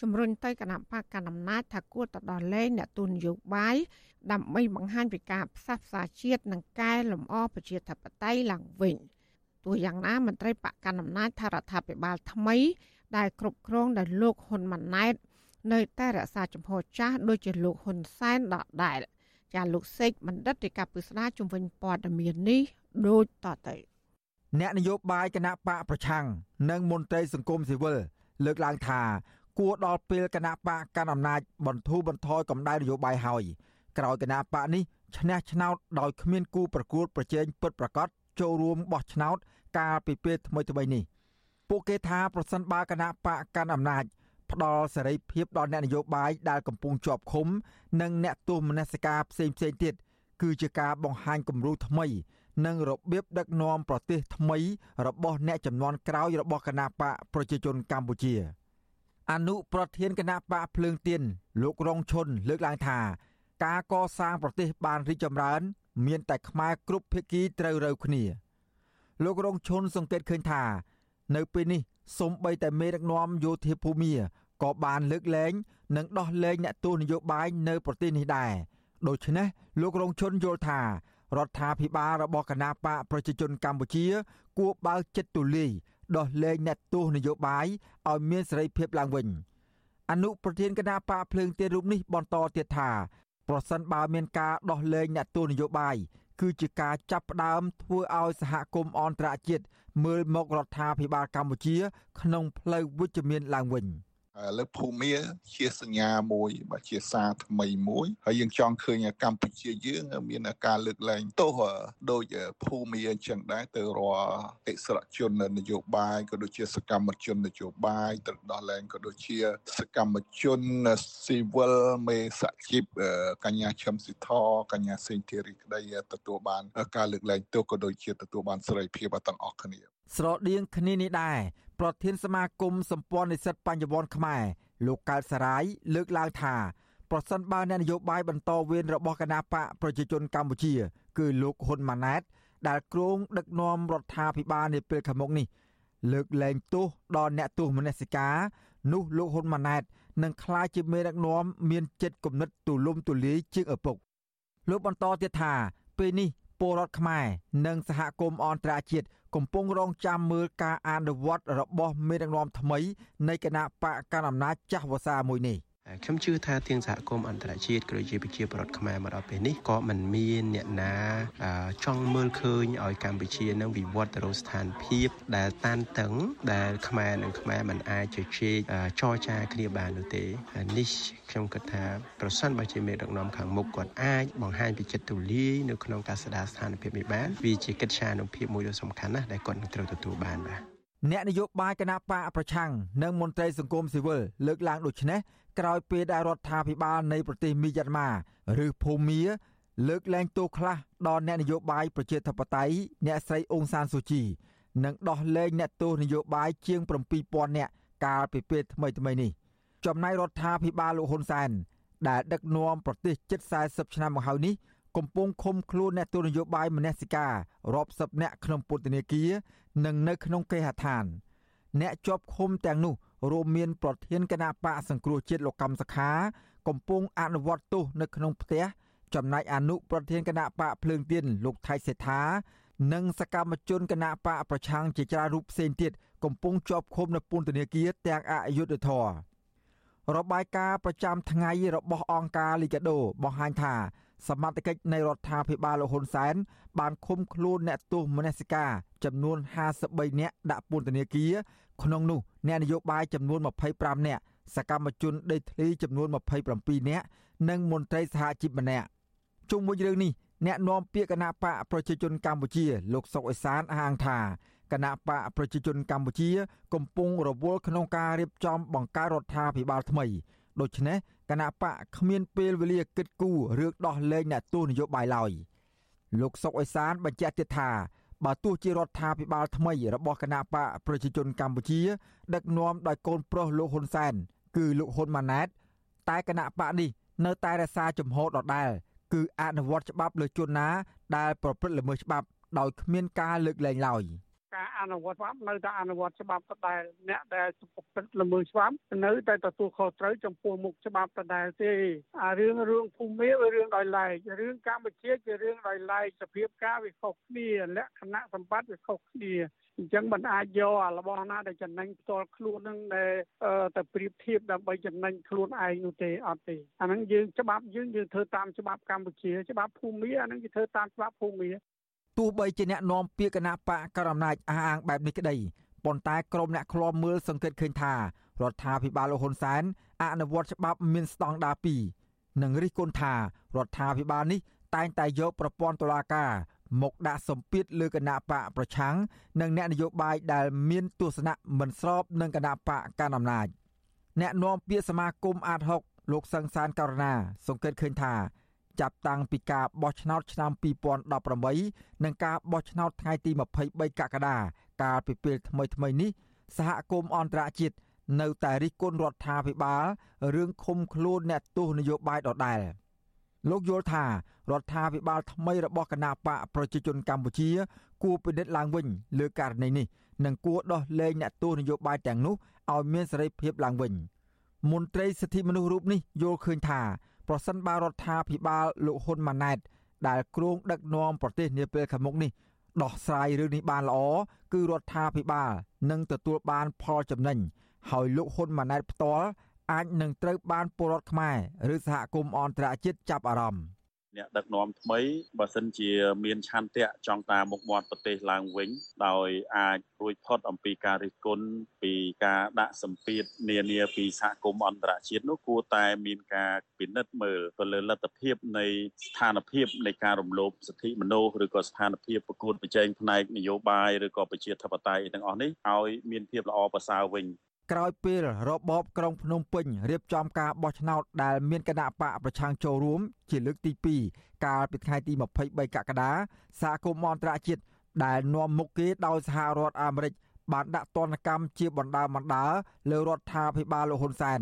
ជំរុញទៅគណៈបកកណ្ដាលអំណាចថាគួរទៅដល់លែងអ្នកទូនយោបាយដើម្បីបង្ហាញពីការផ្សះផ្សាជាតិនិងកែលម្អប្រជាធិបតេយ្យឡើងវិញ ទោះយ៉ាងណាមន្ត្រីបកកណ្ដាលអំណាចថារដ្ឋាភិបាលថ្មី ដែលគ្រប់គ្រងដោយលោកហ៊ុនម៉ាណែតនៅតែរក្សាចំហចាស់ដូចជាលោកហ៊ុនសែនដដែលចាលោកសេកបណ្ឌិតទីកាពិស្ដាជំវិញព័ត៌មាននេះដូចតទៅអ្នកនយោបាយគណៈបកប្រឆាំងនិងមន្ត្រីសង្គមស៊ីវិលលើកឡើងថាគួរដល់ពេលគណៈបកកាន់អំណាចបន្ធូរបន្ថយកម្ដៅនយោបាយហើយក្រោយគណៈបកនេះឈ្នះឆ្នោតដោយគ្មានគូប្រកួតប្រជែងពិតប្រាកដចូលរួមបោះឆ្នោត កាលពីពេលថ្មីថ្មីនេះពួកគេថាប្រសិនបើគណៈបកកាន់អំណាចផ្ដល់សេរីភាពដល់អ្នកនយោបាយដែលកំពុងជាប់ឃុំ និងអ្នកទោសមនសិការផ្សេងផ្សេងទៀតគឺជាការបង្ហាញគំរូថ្មី និងរបៀបដឹកនាំប្រទេសថ្មីរបស់អ្នកចំនួនក្រោយរបស់គណៈបកប្រជាជនកម្ពុជា អនុប្រធានគណៈបកភ្លើងទៀនលោករងឈុនលើកឡើងថា ការកសាងប្រទេសបានរីកចម្រើន មានតែខ្មែរគ្រប់ភាគីត្រូវរើគ្នា លោករងឈុនសង្កេតឃើញថា នៅពេលនេះសំបីតែមេដឹកនាំយោធាភូមាក៏បានលើកលែងនិងដោះលែងអ្នកទោសនយោបាយនៅប្រទេសនេះដែរដូច្នេះលោករងឈុនយល់ថារដ្ឋាភិបាលរបស់គណបកប្រជាជនកម្ពុជា គួរបើកចិត្តទូលាយដោះលែងអ្នកទោសនយោបាយឲ្យមានសេរីភាពឡើងវិញអនុប្រធានគណបកភ្លើងទៀនរូបនេះបន្តទៀតថាប្រសិនបើមានការដោះលែងអ្នកទោសនយោបាយ គឺជាការចាប់ផ្ដើមធ្វើឲ្យសហគមន៍អន្តរជាតិមើលមករដ្ឋាភិបាលកម្ពុជា ក្នុងផ្លូវវិជ្ជមានឡើងវិញ។ លើភូមាជាសញ្ញាមួយបើជាសារថ្មីមួយហើយយើងចង់ឃើញកម្ពុជាយើង មានការលើកលែងទោសដោយភូមាអញ្ចឹងដែរទៅរាល់អិសរជននយោបាយក៏ដូចជាសកម្មជននយោបាយទៅដល់លែងក៏ដូចជាសកម្មជនស៊ីវិលមេសហជីពកញ្ញាឈឹមស៊ីធកញ្ញាសេងធីរីក្តីទទួលបាន ការលើកលែងទោសក៏ដូចជាទទួលបានសេរីភាពទាំងអស់គ្នាស្រដៀងគ្នានេះដែរ ប្រធានសមាគមសម្ព័ន្ធនិស្សិតបញ្ញវន្តខ្មែរលោកកើតសរាយលើកឡើងថាប្រសិនបើអ្នកនយោបាយបន្តវេនរបស់គណបកប្រជាជនកម្ពុជា គឺលោកហ៊ុនម៉ាណែត ដែលគ្រងដឹកនាំរដ្ឋាភិបាលនាពេលខាងមុខនេះ លើកលែងទោសដល់អ្នកទោសមនសិការនោះលោកហ៊ុនម៉ាណែតនឹងក្លាយជាមេដឹកនាំមានចិត្តគំនិតទូលំទូលាយជាងឪពុកលោកបន្តទៀតថាពេលនេះ ពលរដ្ឋខ្មែរនិងសហគមន៍អន្តរជាតិកំពុងរងចាំមើលការអនុវត្តរបស់មេដឹកនាំថ្មីនៃគណៈបកកណ្ដាលអំណាចចាស់វសាមួយនេះ ខ្ញុំជឿថាទាំងសហគមន៍អន្តរជាតិក៏ដូចជាប្រជាពលរដ្ឋខ្មែរមកដល់ពេលនេះក៏មិនមានអ្នកណាចង់មើលឃើញឲ្យកម្ពុជានឹងវិវត្តទៅរកស្ថានភាពដែលតានតឹងដែលខ្មែរនិងខ្មែរមិនអាចជជែកចរចាគ្នាបាននោះទេនេះខ្ញុំគិតថាប្រសិនបើជាមេដឹកនាំខាងមុខគាត់អាចបង្ហាញពីចិត្តទូលាយនៅក្នុងការស្ដារស្ថានភាពនេះបានវាជាកិច្ចការនុភាពមួយដ៏សំខាន់ណាស់ដែលគាត់នឹងត្រូវទទួលបានបាទអ្នកនយោបាយគណៈបកប្រឆាំងនិងមន្ត្រីសង្គមស៊ីវិលលើកឡើងដូចនេះ ក្រោយពេលដែលរដ្ឋាភិបាលនៃប្រទេសមីយ៉ាន់ម៉ាឬភូមាលើកលែងទោសខ្លះដល់អ្នកនយោបាយប្រជាធិបតេយ្យអ្នកស្រីអ៊ុងសានស៊ូជីនិងដោះលែងអ្នកទោសនយោបាយជាង7000នាក់កាលពីពេលថ្មីៗនេះចំណែករដ្ឋាភិបាលលោកហ៊ុនសែនដែលដឹកនាំប្រទេសជិត40ឆ្នាំមកហើយនេះកំពុងឃុំខ្លួនអ្នកទោសនយោបាយមនសិការរាប់សិបនាក់ក្នុងពន្ធនាគារនិងនៅក្នុងគេហដ្ឋាន អ្នកជាប់ឃុំទាំងនោះ រួមមានប្រធានគណៈបកសង្គ្រោះជាតិលោកកម្មសខា កំពុងអនុវត្តទោសនៅក្នុងផ្ទះចំណែកអនុប្រធានគណៈបកភ្លើងទៀនលោកថៃសេដ្ឋានិងសកម្មជនគណៈបកប្រឆាំងជាច្រើនរូបផ្សេងទៀតកំពុងជាប់ឃុំនៅពន្ធនាគារទាំងអយុធធររបាយការណ៍ប្រចាំថ្ងៃរបស់អង្គការលីកាដូបង្ហាញថា សមត្ថកិច្ចនៃរដ្ឋាភិបាលលោកហ៊ុនសែនបានឃុំខ្លួនអ្នកទោសមនសិការចំនួន53នាក់ដាក់ពន្ធនាគារក្នុងនោះអ្នកនយោបាយចំនួន25នាក់សកម្មជនដេកធ្លីចំនួន27នាក់និងមន្ត្រីសហជីពម្នាក់ជុំវិញរឿងនេះអ្នកនាំពាក្យគណៈបកប្រជាជនកម្ពុជាលោកសុកអេសានអះអាងថាគណៈបកប្រជាជនកម្ពុជា កំពុងរវល់ក្នុងការរៀបចំបង្កើតរដ្ឋាភិបាលថ្មី ដូច្នេះគណៈបកគ្មានពេលវេលាគិតគូររឿងដោះលែងអ្នកទោសនយោបាយឡើយលោកសុកអេសានបញ្ជាក់ទៀតថាបើទោះជារដ្ឋាភិបាលថ្មីរបស់គណៈបកប្រជាជនកម្ពុជា ដឹកនាំដោយកូនប្រុសលោកហ៊ុនសែនគឺលោកហ៊ុនម៉ាណែតតែគណៈបកនេះនៅតែរក្សាជំហរដដែលគឺអនុវត្តច្បាប់លើជនណាដែលប្រព្រឹត្តល្មើសច្បាប់ដោយគ្មានការលើកលែងឡើយ ការអនុវត្តច្បាប់នៅតែអនុវត្តច្បាប់ដដែលអ្នកដែលប្រព្រឹត្តល្មើសច្បាប់នៅតែទទួលខុសត្រូវចំពោះមុខច្បាប់ដដែលទេអារឿងរឿងភូមិវារឿងដោយឡែករឿងកម្ពុជាជារឿងដោយឡែកសភាពការវាខុសគ្នាលក្ខណៈសម្បត្តិវាខុសគ្នាអញ្ចឹងមិនអាចយកអារបស់ណាដែលចំណេញផ្ទាល់ខ្លួននឹងដែលទៅប្រៀបធៀបដើម្បីចំណេញខ្លួនឯងនោះទេអត់ទេអាហ្នឹងយើងច្បាប់យើងយើងធ្វើតាមច្បាប់កម្ពុជាច្បាប់ភូមិអាហ្នឹងគេធ្វើតាមច្បាប់ភូមិ ទោះបីជាអ្នកនាំពាក្យគណៈបកកណ្ដាលអំណាចអះអាងបែបនេះក្តីប៉ុន្តែក្រុមអ្នកឃ្លាំមើលសង្កេតឃើញថារដ្ឋាភិបាលលោកហ៊ុនសែនអនុវត្តច្បាប់មានស្តង់ដារ2និងរិះគន់ថារដ្ឋាភិបាលនេះតែងតែយកប្រព័ន្ធតុលាការមកដាក់សម្ពាធលើគណៈបកប្រឆាំងនិងអ្នកនយោបាយដែលមានទស្សនៈមិនស្របនឹងគណៈបកកណ្ដាលអំណាចអ្នកនាំពាក្យសមាគមអាត6លោកសង្សានករណាសង្កេតឃើញថា ចាប់តាំងពីការបោះឆ្នោតឆ្នាំ2018និងការបោះឆ្នោតថ្ងៃទី23កក្កដាកាលពីពេលថ្មីៗនេះសហគមន៍អន្តរជាតិនៅតែរិះគន់រដ្ឋាភិបាលរឿងឃុំខ្លួនអ្នកទោសនយោបាយដដែលលោកយល់ថារដ្ឋាភិបាលថ្មីរបស់គណៈបកប្រជាជនកម្ពុជា គួរពិនិត្យឡើងវិញលើករណីនេះនិងគួរដោះលែងអ្នកទោសនយោបាយទាំងនោះឲ្យមានសេរីភាពឡើងវិញមន្ត្រីសិទ្ធិមនុស្សរូបនេះយល់ឃើញថា ប្រសិនបើរដ្ឋាភិបាលលោកហ៊ុនម៉ាណែតដែលគ្រោងដឹកនាំប្រទេសនាពេលខាងមុខនេះដោះស្រាយរឿងនេះបានល្អគឺរដ្ឋាភិបាលនឹងទទួលបានផលចំណេញហើយលោកហ៊ុនម៉ាណែតផ្ទាល់អាចនឹងត្រូវបានពលរដ្ឋខ្មែរឬសហគមន៍អន្តរជាតិចាប់អារម្មណ៍ អ្នកដឹកនាំថ្មីបើសិនជាមានឆន្ទៈចង់តាមមុខមាត់ប្រទេសឡើងវិញ ដោយអាចរួចផុតអំពីការរិះគន់ពីការដាក់សម្ពាធនានាពីសហគមន៍អន្តរជាតិនោះគួរតែមានការពិនិត្យមើលទៅលើលទ្ធភាពនៃស្ថានភាពនៃការរំលោភសិទ្ធិមនុស្សឬក៏ស្ថានភាពប្រកួតប្រជែងផ្នែកនយោបាយឬក៏ប្រជាធិបតេយ្យទាំងអស់នេះឲ្យមានភាពល្អប្រសើរវិញ ក្រោយពេលរបបក្រុងភ្នំពេញរៀបចំការបោះឆ្នោតដែលមានគណៈបកប្រឆាំងចូលរួម ជាលើកទី2កាលពីថ្ងៃទី23កក្កដាសហគមន៍អន្តរជាតិដែលនាំមុខគេដោយសហរដ្ឋអាមេរិកបានដាក់ទណ្ឌកម្មជាបណ្ដាបណ្ដាលើរដ្ឋាភិបាលលោកហ៊ុនសែន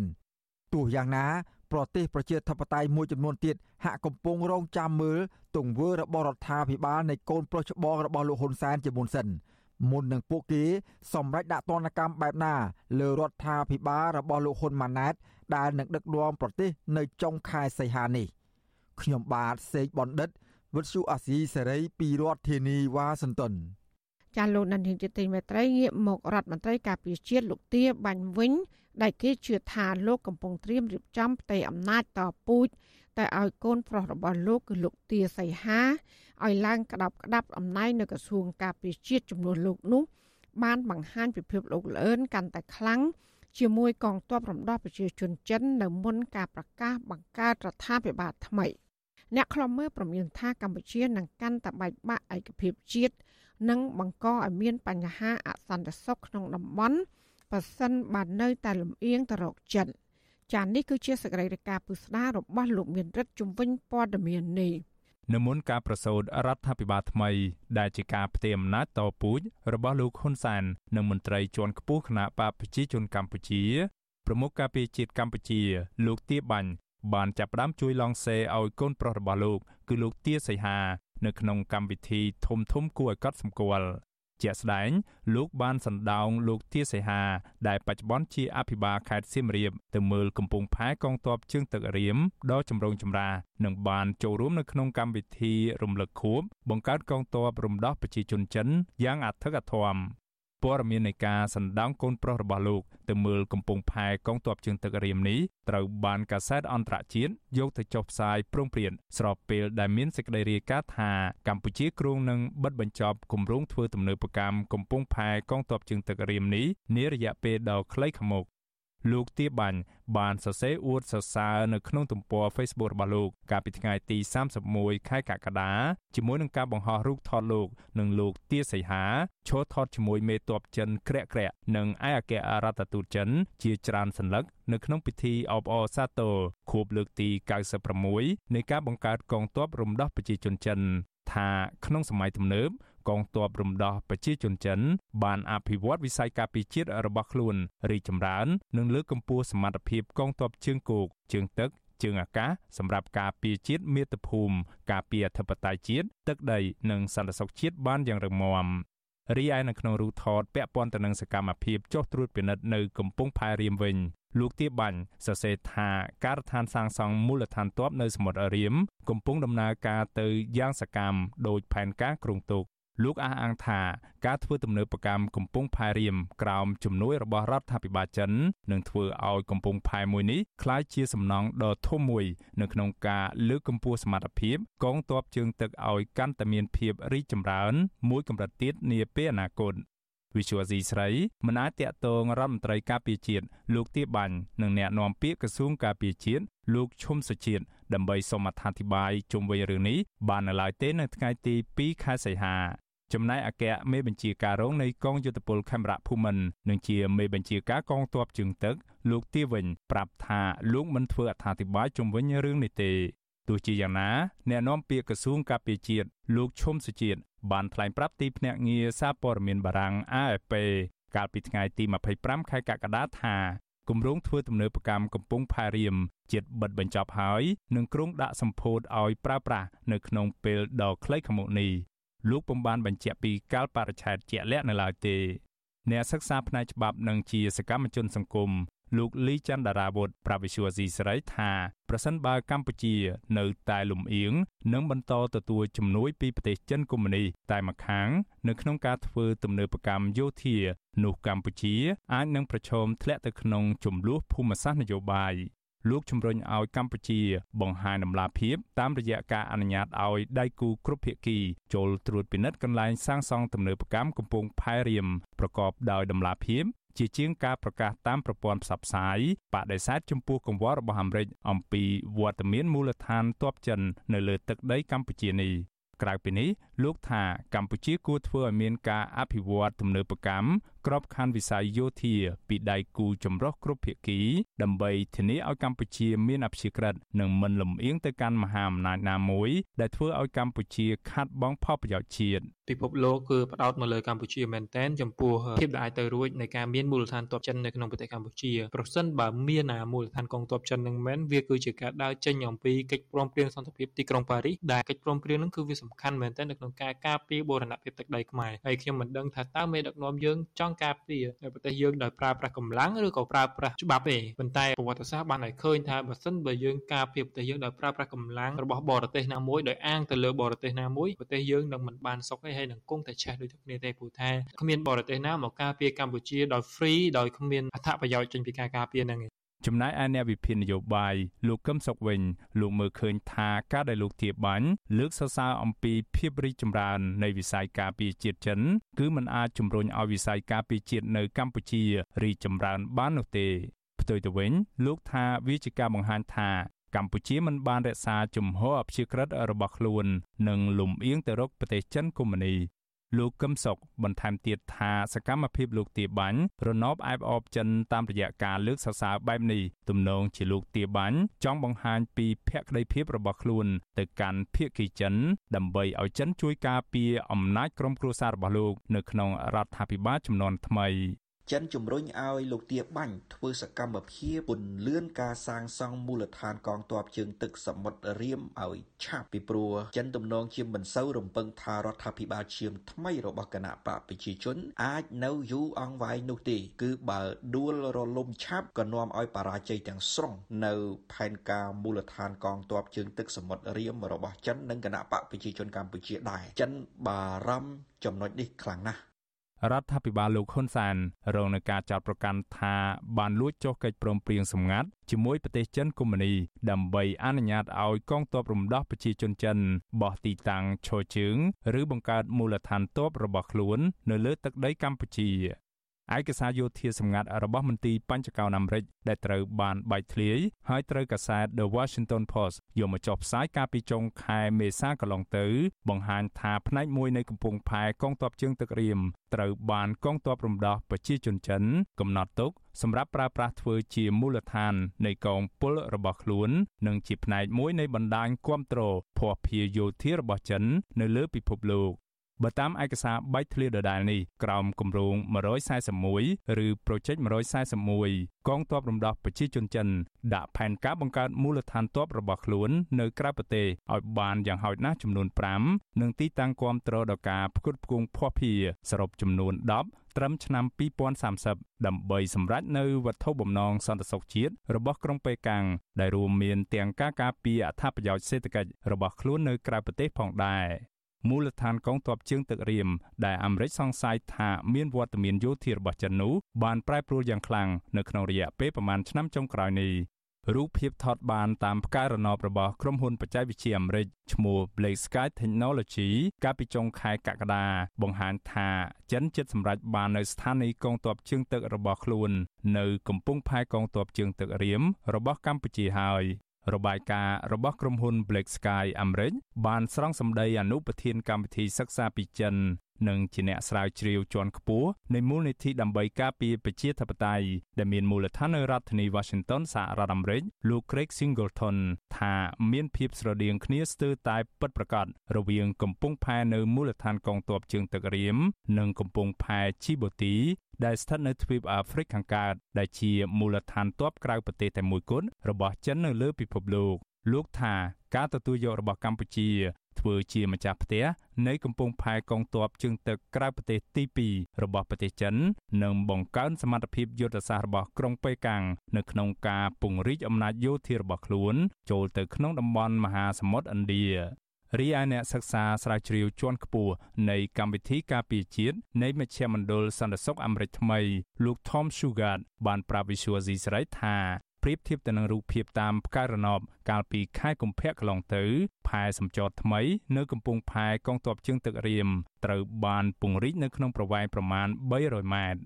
ទោះយ៉ាងណាប្រទេសប្រជាធិបតេយ្យមួយចំនួនទៀតហាក់កំពុងរងចាំមើលទង្វើរបស់រដ្ឋាភិបាលនៃកូនប្រុសច្បងរបស់លោកហ៊ុនសែនជាមុនសិន។ មុននឹងពួកគេសម្រេចដាក់ទណ្ឌកម្មបែបណាលើរដ្ឋាភិបាលរបស់លោកហ៊ុនម៉ាណែតដែលនឹងដឹកនាំប្រទេសនៅចុងខែសីហានេះខ្ញុំបាទសេកបណ្ឌិតវិទ្យុអាស៊ីសេរីពីរដ្ឋធានីវ៉ាស៊ីនតោនចាលោកនាយកជាទីមេត្រីងាកមករដ្ឋមន្ត្រីការពារជាតិលោកទាបាញ់វិញដែលគេជឿថាលោកកំពុងត្រៀមរៀបចំផ្ទៃអំណាចតពូជតែឲ្យកូនប្រុសរបស់លោកគឺលោកទាសីហា ឲ្យឡើងក្តាប់ក្តាប់អំណាចនៅក្រសួងការពារជាតិចំនួនលោកនោះ បានបង្ហាញពីភាពលោកលឿនកាន់តែខ្លាំងជាមួយកងទ័ពរំដោះប្រជាជនចិននៅមុនការប្រកាសបង្កើតរដ្ឋាភិបាលថ្មីអ្នកខ្លំមើលប្រមានថាកម្ពុជានឹងកាន់តែបែកបាក់ឯកភាពជាតិនិងបង្កឲ្យមានបញ្ហាអសន្តិសុខក្នុងតំបន់ប៉ះសិនបាននៅតែលំអៀងទៅរកចិនចាននេះគឺជាសកម្មភាពពុស្ដាររបស់លោកមានរិទ្ធជំវិញព័ត៌មាននេះ នៅមុនការប្រសូតរដ្ឋាភិបាលថ្មី ដែលជាការផ្ទេរអំណាចតពូជរបស់លោកហ៊ុនសាននិងមន្ត្រីជាន់ខ្ពស់គណៈបកប្រជាជនកម្ពុជាប្រមុខការពារជាតិកម្ពុជា លោកទាបាញ់បានចាប់ផ្ដើមជួយឡងសេឲ្យកូនប្រុសរបស់លោក គឺលោកទាសីហា នៅក្នុងកម្មវិធីធំធំគួរឲ្យកត់សម្គាល់ ជាក់ស្ដែងលោកបានសណ្ដោងលោកទាសីហា ដែលបច្ចុប្បន្នជាអភិបាលខេត្តសៀមរាបទៅមើលកំពង់ផែកងទ័ពជើងទឹករៀមដ៏ចម្រូងចម្រាសនិងបានចូលរួមនៅក្នុងកម្មវិធីរំលឹកខួបបង្កើតកងទ័ពរំដោះប្រជាជនចិនយ៉ាងអធិកអធម ព័ត៌មាននៃការសណ្ដោងកូនប្រុសរបស់លោកទៅមើលកំពង់ផែកងទ័ពជើងទឹករៀមនេះត្រូវបានកាសែតអន្តរជាតិយកទៅចុះផ្សាយប្រងព្រាតស្របពេលដែលមានសេចក្តីរាយការណ៍ថាកម្ពុជាគ្រោងនឹងបិទបញ្ចប់គម្រោងធ្វើទំនើបកម្មកំពង់ផែកងទ័ពជើងទឹករៀមនេះនារយៈពេលដ៏ខ្លីខាងមុខ លោកទាបាញ់បានសរសេរអួតសរសើរនៅក្នុងទំព័រ Facebook របស់លោកកាលពីថ្ងៃទី31ខែកក្កដាជាមួយនឹងការបង្ហោះរូបថតលោកនិងលោកទាសីហាឈរថតជាមួយមេតបចិនក្រាក់ក្រាក់និងឯកអគ្គរដ្ឋទូតចិន ជាច្រើនសន្លឹកនៅក្នុងពិធីអបអរសាទរខួបលើកទី96នៃការបង្កើតកងទ័ពរំដោះប្រជាជនចិនថាក្នុងសម័យទំនើប កងទ័ពរំដោះប្រជាជនចិន បានអភិវឌ្ឍវិស័យការពារជាតិរបស់ខ្លួនរីកចម្រើន និងលើកកម្ពស់សមត្ថភាពកងទ័ពជើងគោកជើងទឹកជើងអាកាសសម្រាប់ការពារជាតិមាតុភូមិការពារអធិបតេយ្យជាតិទឹកដីនិងសន្តិសុខជាតិបានយ៉ាងរឹងមាំរីឯនៅក្នុងរូបថតពាក់ព័ន្ធទៅនឹងសកម្មភាពចុះត្រួតពិនិត្យនៅកំពង់ផែរៀមវិញលោកទាបាញ់សរសេរថាការដ្ឋានសាងសង់មូលដ្ឋានទ័ពនៅសមុទ្ររៀមកំពុងដំណើរការទៅយ៉ាងសកម្មដោយផែនការគ្រោងទុក លោកអះអាងថាការធ្វើទំនើបកម្មកំពង់ផែរៀមក្រោមជំនួយរបស់រដ្ឋាភិបាលចិននឹងធ្វើឲ្យកំពង់ផែមួយនេះក្លាយជាសំណង់ដ៏ធំមួយនៅក្នុងការលើកកម្ពស់សមត្ថភាពកងទ័ពជើងទឹកឲ្យកាន់តែមានភាពរីកចម្រើន មួយកម្រិតទៀតនាពេលអនាគតវិសុវស៊ីស្រីមិនអាចតាក់ទងរដ្ឋមន្ត្រីការពារជាតិលោកទាបាញ់និងអ្នកនាំពាក្យក្រសួងការពារជាតិលោកឈុំសុជាតិដើម្បីសូមអត្ថាធិប្បាយជុំវិញរឿងនេះបាននៅឡើយទេនៅថ្ងៃទី2ខែសីហា ចំណែកអគ្គមេបញ្ជាការរងនៃកងយុទ្ធពលខេមរៈភូមិន្ទនិងជាមេបញ្ជាការកងទ័ពជើងទឹកលោកទាវិញប្រាប់ថាលោកមិនធ្វើអត្ថាធិប្បាយជុំវិញរឿងនេះទេទោះជាយ៉ាងណាអ្នកនាំពាក្យក្រសួងការពារជាតិលោកឈុំសុជាតិបានថ្លែងប្រាប់ទីភ្នាក់ងារសារព័ត៌មានបារាំង AFP កាលពីថ្ងៃទី25ខែកក្កដាថាគម្រោងធ្វើទំនើបកម្មកំពង់ផែរៀមជាតិបិទបញ្ចប់ហើយនឹងគ្រោងដាក់សម្ពោធឲ្យប្រើប្រាស់នៅក្នុងពេលដ៏ខ្លីខាងមុខនេះ លោកពុំបានបញ្ជាក់ពីកាលបរិច្ឆេទជាក់លាក់នៅឡើយទេអ្នកសិក្សាផ្នែកច្បាប់និងជាសកម្មជនសង្គមលោកលីច័ន្ទដារាវុធប្រាវិសុវស៊ីស្រីថាប្រសិនបើកម្ពុជានៅតែលំអៀងនឹងបន្តទទួលជំនួយពីប្រទេសចិនកុម្មុយនីតែម្ខាង នៅក្នុងការធ្វើទំនើបកម្មយោធានោះកម្ពុជាអាចនឹងប្រឈមធ្លាក់ទៅក្នុងចំនួនភូមិសាស្ត្រនយោបាយ លោកជំរុញឲ្យកម្ពុជាបង្ហាញដំណាភាពតាមរយៈការអនុញ្ញាតឲ្យដៃគូគ្រប់ភាគីចូលត្រួតពិនិត្យកន្លែងសាងសង់ទំនើបកម្មកំពង់ផែរៀមប្រកបដោយដំណាភាពជាជាងការប្រកាសតាមប្រព័ន្ធផ្សព្វផ្សាយបដិសេធចំពោះកង្វល់របស់អាមេរិកអំពីវត្តមានមូលដ្ឋានទ័ពចិននៅលើទឹកដីកម្ពុជានេះក្រៅពីនេះលោកថាកម្ពុជាគួរធ្វើឲ្យមានការអភិវឌ្ឍទំនើបកម្ម ក្របខ័ណ្ឌវិស័យយោធាពីដៃគូចម្រុះគ្រប់ភាគី ដើម្បីធានាឲ្យកម្ពុជាមានអព្យាក្រឹតនិងមិនលំអៀងទៅកាន់មហាអំណាចណាមួយ ដែលធ្វើឲ្យកម្ពុជាខាត់បង់ផលប្រយោជន៍ជាតិពិភពលោកគឺផ្ដោតមកលើកម្ពុជាមែនទែនចំពោះភាពដែលអាចទៅរួចនៃការមានមូលដ្ឋានទ័ពចិននៅក្នុងប្រទេសកម្ពុជាប្រសិនបើមានអាមូលដ្ឋានកងទ័ពចិននឹងមែនវាគឺជាការដើរចេញអំពីកិច្ចព្រមព្រៀងសន្តិភាពទីក្រុងប៉ារីសដែលកិច្ចព្រមព្រៀងនឹងគឺវាសំខាន់មែនទែននៅក្នុងការការពារបូរណភាពទឹកដីខ្មែរហើយខ្ញុំមិនដឹងថាតើមេដឹកនាំយើងចង់ការពារនៅប្រទេសយើងដោយប្រើប្រាស់កម្លាំងឬក៏ប្រើប្រាស់ច្បាប់ទេប៉ុន្តែប្រវត្តិសាស្ត្របានឲ្យឃើញថាបើសិនបើយើងការពារប្រទេសយើងដោយប្រើប្រាស់កម្លាំងរបស់បរទេសណាមួយដោយអាងទៅលើបរទេសណាមួយប្រទេសយើងនឹងមិនបានសុខទេហើយនឹងគង់តែឆេះដូចគ្នាទេព្រោះថាគ្មានបរទេសណាមកការពារកម្ពុជាដោយ free ដោយគ្មានអត្ថប្រយោជន៍ចេញពីការការពារហ្នឹង ចំណែកឯអ្នកវិភាគនយោបាយលោកកឹមសុខវិញលោកមើលឃើញថាការដែលលោកទាបាញ់លើកសរសើរអំពីភាពរីកចម្រើននៃវិស័យការពារជាតិចិន គឺมันអាចជំរុញឲ្យវិស័យការពារជាតិនៅកម្ពុជារីកចម្រើនបាននោះទេផ្ទុយទៅវិញលោកថាវាជាការបង្ហាញថាកម្ពុជាមិនបានរក្សាជំហរអព្យាក្រឹតរបស់ខ្លួន និងលំអៀងទៅរកប្រទេសចិនកុម្មុយនី លោកកឹមសុខបន្ថែមទៀតថាសកម្មភាពលោកទាបាញ់រណបអែបអបចិនតាមរយៈការលើកសរសើរបែបនេះទំនងជាលោកទាបាញ់ចង់បង្ហាញពីភក្ដីភាពរបស់ខ្លួនទៅកាន់ភៀកគីចិន ដើម្បីឲ្យចិនជួយការពារអំណាចក្រុមគ្រួសាររបស់លោក នៅក្នុងរដ្ឋាភិបាលចំនួនថ្មី ចិនជំរុញឲ្យលោកទាបាញ់ធ្វើសកម្មភាពពន្លឿនការសាងសង់មូលដ្ឋានកងទ័ពជើងទឹកសមុទ្ររៀមឲ្យឆាប់ពីព្រោះចិនទំនងជាមិនសូវរំពឹងថារដ្ឋាភិបាលឈាមថ្មីរបស់គណៈបកប្រជាជន អាចនៅយូរអង្វែងនោះទេ គឺបើដួលរលំឆាប់ក៏នាំឲ្យបរាជ័យទាំងស្រុងនៅផែនការមូលដ្ឋានកងទ័ពជើងទឹកសមុទ្ររៀមរបស់ចិននិងគណៈបកប្រជាជនកម្ពុជាដែរចិនបារម្ភចំណុចនេះខ្លាំងណាស់ រដ្ឋាភិបាលលោកហ៊ុនសែនរងនឹងការចោទប្រកាន់ថាបានលួចចុះកិច្ចព្រមព្រៀងសម្ងាត់ជាមួយប្រទេសចិនកុម្មុយនីដើម្បីអនុញ្ញាតឲ្យកងទ័ពរំដោះប្រជាជនចិនបោះទីតាំងឈរជើង ឬបង្កើតមូលដ្ឋានទ័ពរបស់ខ្លួន នៅលើទឹកដីកម្ពុជា ឯកសារយោធាសម្ងាត់របស់មន្ទីរបញ្ចកោណអាមេរិកដែលត្រូវបានបែកធ្លាយហើយត្រូវកាសែត The Washington Post យកមកចុះផ្សាយកាលពីចុងខែមេសាកន្លងទៅ បង្ហាញថាផ្នែកមួយនៃកំពង់ផែកងទ័ពជើងទឹករៀមត្រូវបានកងទ័ពរំដោះប្រជាជនចិន កំណត់ទុកសម្រាប់ប្រើប្រាស់ធ្វើជាមូលដ្ឋាននៃកងពលរបស់ខ្លួន និងជាផ្នែកមួយនៃបណ្ដាញគ្រប់គ្រងភ័ព្វភារយោធារបស់ចិន នៅលើពិភពលោក បបើតាមឯកសារបែកធ្លាដដែលនេះក្រោមគម្រោង141ឬ Project 141កងទ័ពរំដោះប្រជាជនចិនដាក់ផែនការបង្កើតមូលដ្ឋានទ័ពរបស់ខ្លួននៅក្រៅប្រទេសឲ្យបានយ៉ាងហោចណាស់ចំនួន5និងទីតាំងគាំទ្រដល់ការផ្គត់ផ្គង់ភស្តុភារសរុបចំនួន10ត្រឹមឆ្នាំ2030ដើម្បីសម្រេចនៅវត្ថុបំណងសន្តិសុខជាតិរបស់ក្រុងប៉េកាំងដែលរួមមានទាំងការការពារអត្ថប្រយោជន៍សេដ្ឋកិច្ចរបស់ខ្លួននៅក្រៅប្រទេសផងដែរ មូលដ្ឋានកងទ័ពជើងទឹករៀមដែលអាមេរិកសង្ស័យថាមានវត្តមានយោធារបស់ចិននោះបានប្រែប្រួលយ៉ាងខ្លាំងនៅក្នុងរយៈពេលប្រមាណឆ្នាំចុងក្រោយនេះរូបភាពថតបានតាមផ្កាយរណបរបស់ក្រុមហ៊ុនបច្ចេកវិទ្យាអាមេរិកឈ្មោះ Blake Sky Technology កាលពីចុងខែកក្កដាបង្ហាញថាចិនជិតសម្រេចបាននៅស្ថានីយកងទ័ពជើងទឹករបស់ខ្លួន នៅកំពង់ផែកងទ័ពជើងទឹករៀមរបស់កម្ពុជាហើយ របាយការណ៍របស់ក្រុមហ៊ុន Black Sky អាមេរិកបានស្រង់សម្ដីអនុប្រធានកម្មវិធីសិក្សាពីចិននិងជាអ្នកស្រាវជ្រាវជាន់ខ្ពស់នៃមូលនិធិដើម្បីការពារប្រជាធិបតេយ្យដែលមានមូលដ្ឋាននៅរដ្ឋធានី Washington សហរដ្ឋអាមេរិកលោក Craig Singleton ថាមានភាពស្រដៀងគ្នាស្ទើរតែពិតប្រាកដរវាងកំពង់ផែនៅមូលដ្ឋានកងទ័ពជើងទឹករៀមនិងកំពង់ផែ Djibouti ដែលស្ថិតនៅទ្វីបអាហ្វ្រិកខាងកើតដែលជាមូលដ្ឋានទ័ពក្រៅប្រទេសតែមួយគត់របស់ចិននៅលើពិភពលោកលោកថាការទទួលយករបស់កម្ពុជា ធ្វើជាម្ចាស់ផ្ទះនៃកំពង់ផែកងទ័ពជើងទឹកក្រៅប្រទេសទី2របស់ប្រទេសចិននិងបង្កើនសមត្ថភាពយុទ្ធសាស្ត្ររបស់ក្រុងប៉េកាំងនៅក្នុងការពង្រីកអំណាចយោធារបស់ខ្លួន ចូលទៅក្នុងតំបន់មហាសមុទ្រឥណ្ឌារីឯអ្នកសិក្សាស្រាវជ្រាវជាន់ខ្ពស់នៃកម្មវិធីការពារជាតិនៃមជ្ឈមណ្ឌលសន្តិសុខអាមេរិកថ្មីលោក Tom Shugart បានប្រាប់ Visual C ស្រីថា ប្រៀបធៀបទៅនឹងរូបភាពតាមផ្កាយរណបកាលពីខែកុម្ភៈកន្លងទៅផែសម្ចតថ្មីនៅកំពង់ផែកងទ័ពជើងទឹករៀមត្រូវបានពង្រីកនៅក្នុងប្រវែងប្រមាណ300ម៉ែត្រ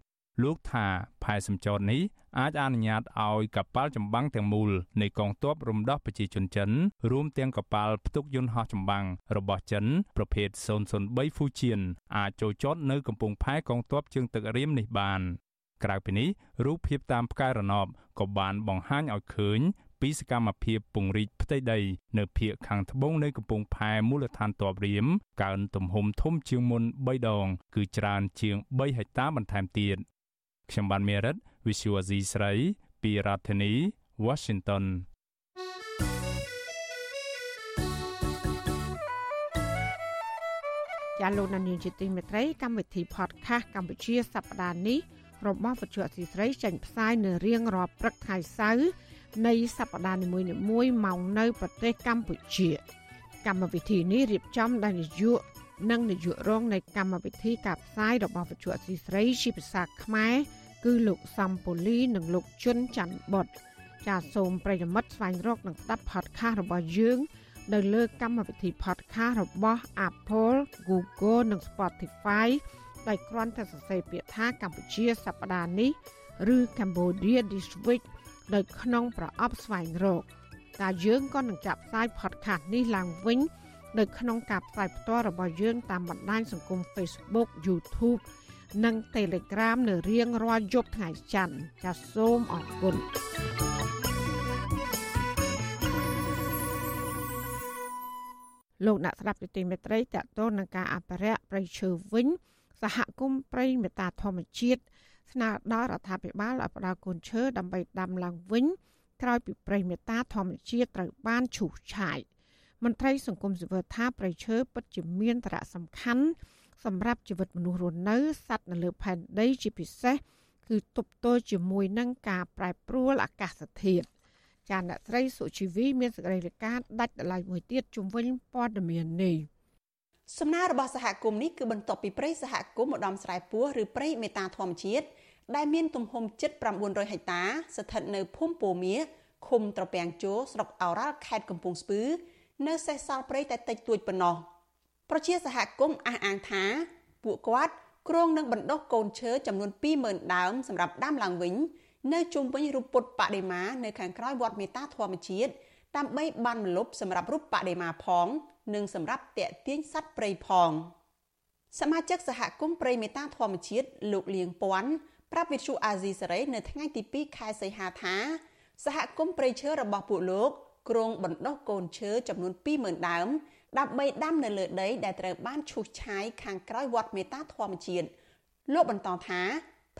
លោកថាផែសម្ចតនេះអាចអនុញ្ញាតឲ្យកប៉ាល់ចម្បាំងទាំងមូលនៃកងទ័ពរំដោះប្រជាជនចិនរួមទាំងកប៉ាល់ផ្ទុកយន្តហោះចម្បាំងរបស់ចិនប្រភេទ003 Fujian អាចចូលចតនៅកំពង់ផែកងទ័ពជើងទឹករៀមនេះបាន ក្រៅពីនេះរូបភាពតាមផ្កាយរណបក៏បានបង្ហាញឲ្យឃើញពីសកម្មភាពពង្រីកផ្ទៃដី នៅភូមិខាងត្បូងនៃកំពង់ផែមូលដ្ឋានទ័ពរៀមកើនទំហំធំជាងមុន3ដង គឺច្រើនជាង3ហិកតាបន្ថែមទៀតខ្ញុំបានមេរិត Visual Asia ស្រីពីរដ្ឋធានី Washington ជាលោកនានីជាទីមេត្រីកម្មវិធី podcast កម្ពុជាសប្តាហ៍នេះ របស់វិទ្យុអសីស្រីចេញផ្សាយនៅរៀងរាល់ព្រឹកថ្ងៃសៅរ៍នៃសប្តាហ៍នីមួយៗមកនៅប្រទេសកម្ពុជា កម្មវិធីនេះរៀបចំដោយនាយកនិងនាយករងនៃកម្មវិធីការផ្សាយរបស់វិទ្យុអសីស្រីជាភាសាខ្មែរគឺលោកសំពូលីនិងលោកជុនច័ន្ទបុតចាសសូមប្រិយមិត្តស្វែងរកនិងស្ដាប់ podcast របស់យើងនៅលើកម្មវិធី podcast របស់ Apple, Google និង Spotify ដោយគ្រាន់តែសរសេរពាក្យថាកម្ពុជាសប្តាហ៍នេះឬ Cambodia this week ដោយក្នុងប្រអប់ស្វែងរកតែយើងក៏នឹងចាប់ផ្សាយ podcast នេះឡើងវិញនៅក្នុងការផ្សាយផ្ទាល់របស់យើងតាមបណ្ដាញសង្គម Facebook YouTube និង Telegram នៅរៀងរាល់យប់ថ្ងៃច័ន្ទចាសសូមអរគុណលោកអ្នកស្ដាប់ទីមេត្រីតកតូននឹងការអភិរក្សប្រៃឈើវិញ សហគមន៍ព្រៃមេតាធម្មជាតិស្នើដល់រដ្ឋាភិបាលឲ្យផ្ដល់កូនឈើដើម្បីដាំឡើងវិញក្រោយពីព្រៃមេតាធម្មជាតិត្រូវបានឈូសឆាយមន្ត្រីសង្គមស៊ីវិលថាព្រៃឈើពិតជាមានសារៈសំខាន់សម្រាប់ជីវិតមនុស្សរស់នៅសត្វនៅលើផែនដីជាពិសេសគឺទប់ទល់ជាមួយនឹងការប្រែប្រួលអាកាសធាតុចាអ្នកស្រីសុជីវីមានសេចក្តីរាយការណ៍ដាច់ដライមួយទៀតជុំវិញព័ត៌មាននេះ សំណើរបស់សហគមន៍នេះគឺបន្ទាប់ពីព្រៃសហគមន៍ម្ដំស្រែពោះឬព្រៃមេតាធម្មជាតិដែលមានទំហំជិត900ហិកតា ស្ថិតនៅភូមិពោមៀឃុំត្រពាំងជោស្រុកអូរ៉ាល់ខេត្តកំពង់ស្ពឺ នៅសេសសល់ព្រៃតែតិចតួចប៉ុណ្ណោះប្រជាសហគមន៍អះអាងថា ពួកគាត់គ្រងនឹងបណ្ដុះកូនឈើចំនួន20000ដើមសម្រាប់ដាំឡើងវិញ នៅជុំវិញរូបពុទ្ធបដិមានៅខាងក្រោយវត្តមេតាធម្មជាតិដើម្បីបានមលប់សម្រាប់រូបបដិមាផង និងសម្រាប់តាក់ទាញសត្វព្រៃផងសមាជិកសហគមន៍ព្រៃមេតាធម្មជាតិលោកលៀងពាន់ប្រាប់វិទ្យុអាស៊ីសេរីនៅថ្ងៃទី2ខែសីហាថាសហគមន៍ព្រៃឈើរបស់ពួកលោកក្រុងបណ្ដុះកូនឈើចំនួន20000ដើមដើម្បីដាំនៅលើដីដែលត្រូវបានឈូសឆាយខាងក្រោយវត្តមេតាធម្មជាតិលោកបន្តថា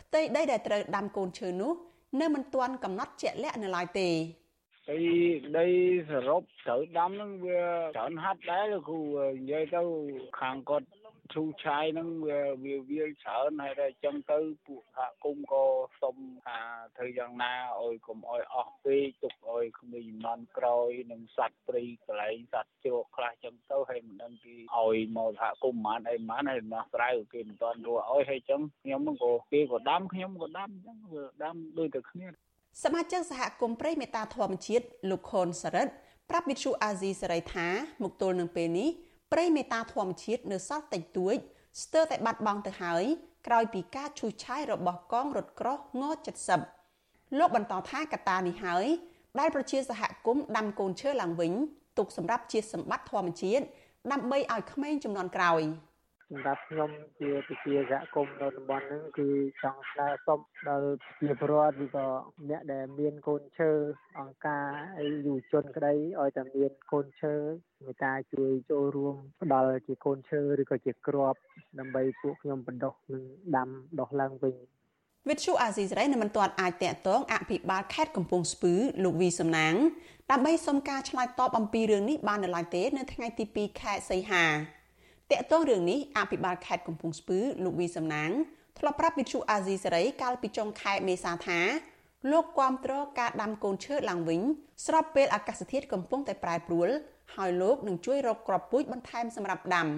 ផ្ទៃដីដែលត្រូវដាំកូនឈើនោះនៅមិនទាន់កំណត់ជាក់លាក់នៅឡើយទេ ពីដីសរុបត្រូវដាំហ្នឹងវាច្រើនហាត់ដែរលោកគ្រូនិយាយទៅខាងគាត់ឈូឆាយហ្នឹងវាវាវាច្រើនហើយតែអញ្ចឹងទៅពួកសហគមន៍ក៏សុំថាធ្វើយ៉ាងណាឲ្យកុំឲ្យអស់ពេកទុកឲ្យគ្មានចំនួនក្រោយនឹងសត្វព្រៃកន្លែងសត្វជ្រកខ្លះអញ្ចឹងទៅហើយមិនដឹងគេឲ្យមកសហគមន៍ប៉ុន្មានអីប៉ុន្មានហើយដោះស្រាយគេមិនទាន់រួចឲ្យហើយអញ្ចឹងខ្ញុំក៏គេក៏ដាំខ្ញុំក៏ដាំអញ្ចឹងវាដាំដូចតែគ្នា សមាជិកសហគមន៍ព្រៃមេតាធម្មជាតិលោកខុនសរិទ្ធប្រាប់វិទ្យុអាស៊ីសេរីថាមកទល់នឹងពេលនេះព្រៃមេតាធម្មជាតិនៅសល់តិចតួចស្ទើរតែបាត់បង់ទៅហើយក្រោយពីការឈូសឆាយរបស់កងរថក្រោះង70លោកបន្តថាកត្តានេះហើយដែលប្រជាសហគមន៍ដាំកូនឈើឡើងវិញទុកសម្រាប់ជាសម្បត្តិធម្មជាតិដើម្បីឲ្យក្មេងចំនួនក្រោយ។ សម្រាប់ខ្ញុំជាប្រជាសហគមន៍នៅតំបន់ហ្នឹងគឺចង់ស្នើសុំដល់ជាពលរដ្ឋឬក៏អ្នកដែលមានកូនឈើអង្គការអីយុវជនក្តីឲ្យតែមានកូនឈើមេត្តាជួយចូលរួមផ្ដល់ជាកូនឈើឬក៏ជាគ្រាប់ដើម្បីពួកខ្ញុំបណ្ដុះនិងដាំដុះឡើងវិញវិទ្យុអាស៊ីសេរីនៅមិនទាន់អាចតាក់ទងអភិបាលខេត្តកំពង់ស្ពឺលោកវីសំណាងដើម្បីសុំការឆ្លើយតបអំពីរឿងនេះបាននៅឡើយទេ នៅថ្ងៃទី2ខែសីហា តកតងរឿងនេះអភិបាលខេត្តកំពង់ស្ពឺលោកវីសំណាងធ្លាប់ប្រាប់វិទ្យុអាស៊ីសេរីកាលពីចុងខែមេសាថាលោកគាំទ្រការដាំកូនឈើឡើងវិញស្របពេលអាកាសធាតុកំពុងតែប្រែប្រួលហើយលោកនឹងជួយរកគ្រាប់ពូជបន្ថែមសម្រាប់ដាំ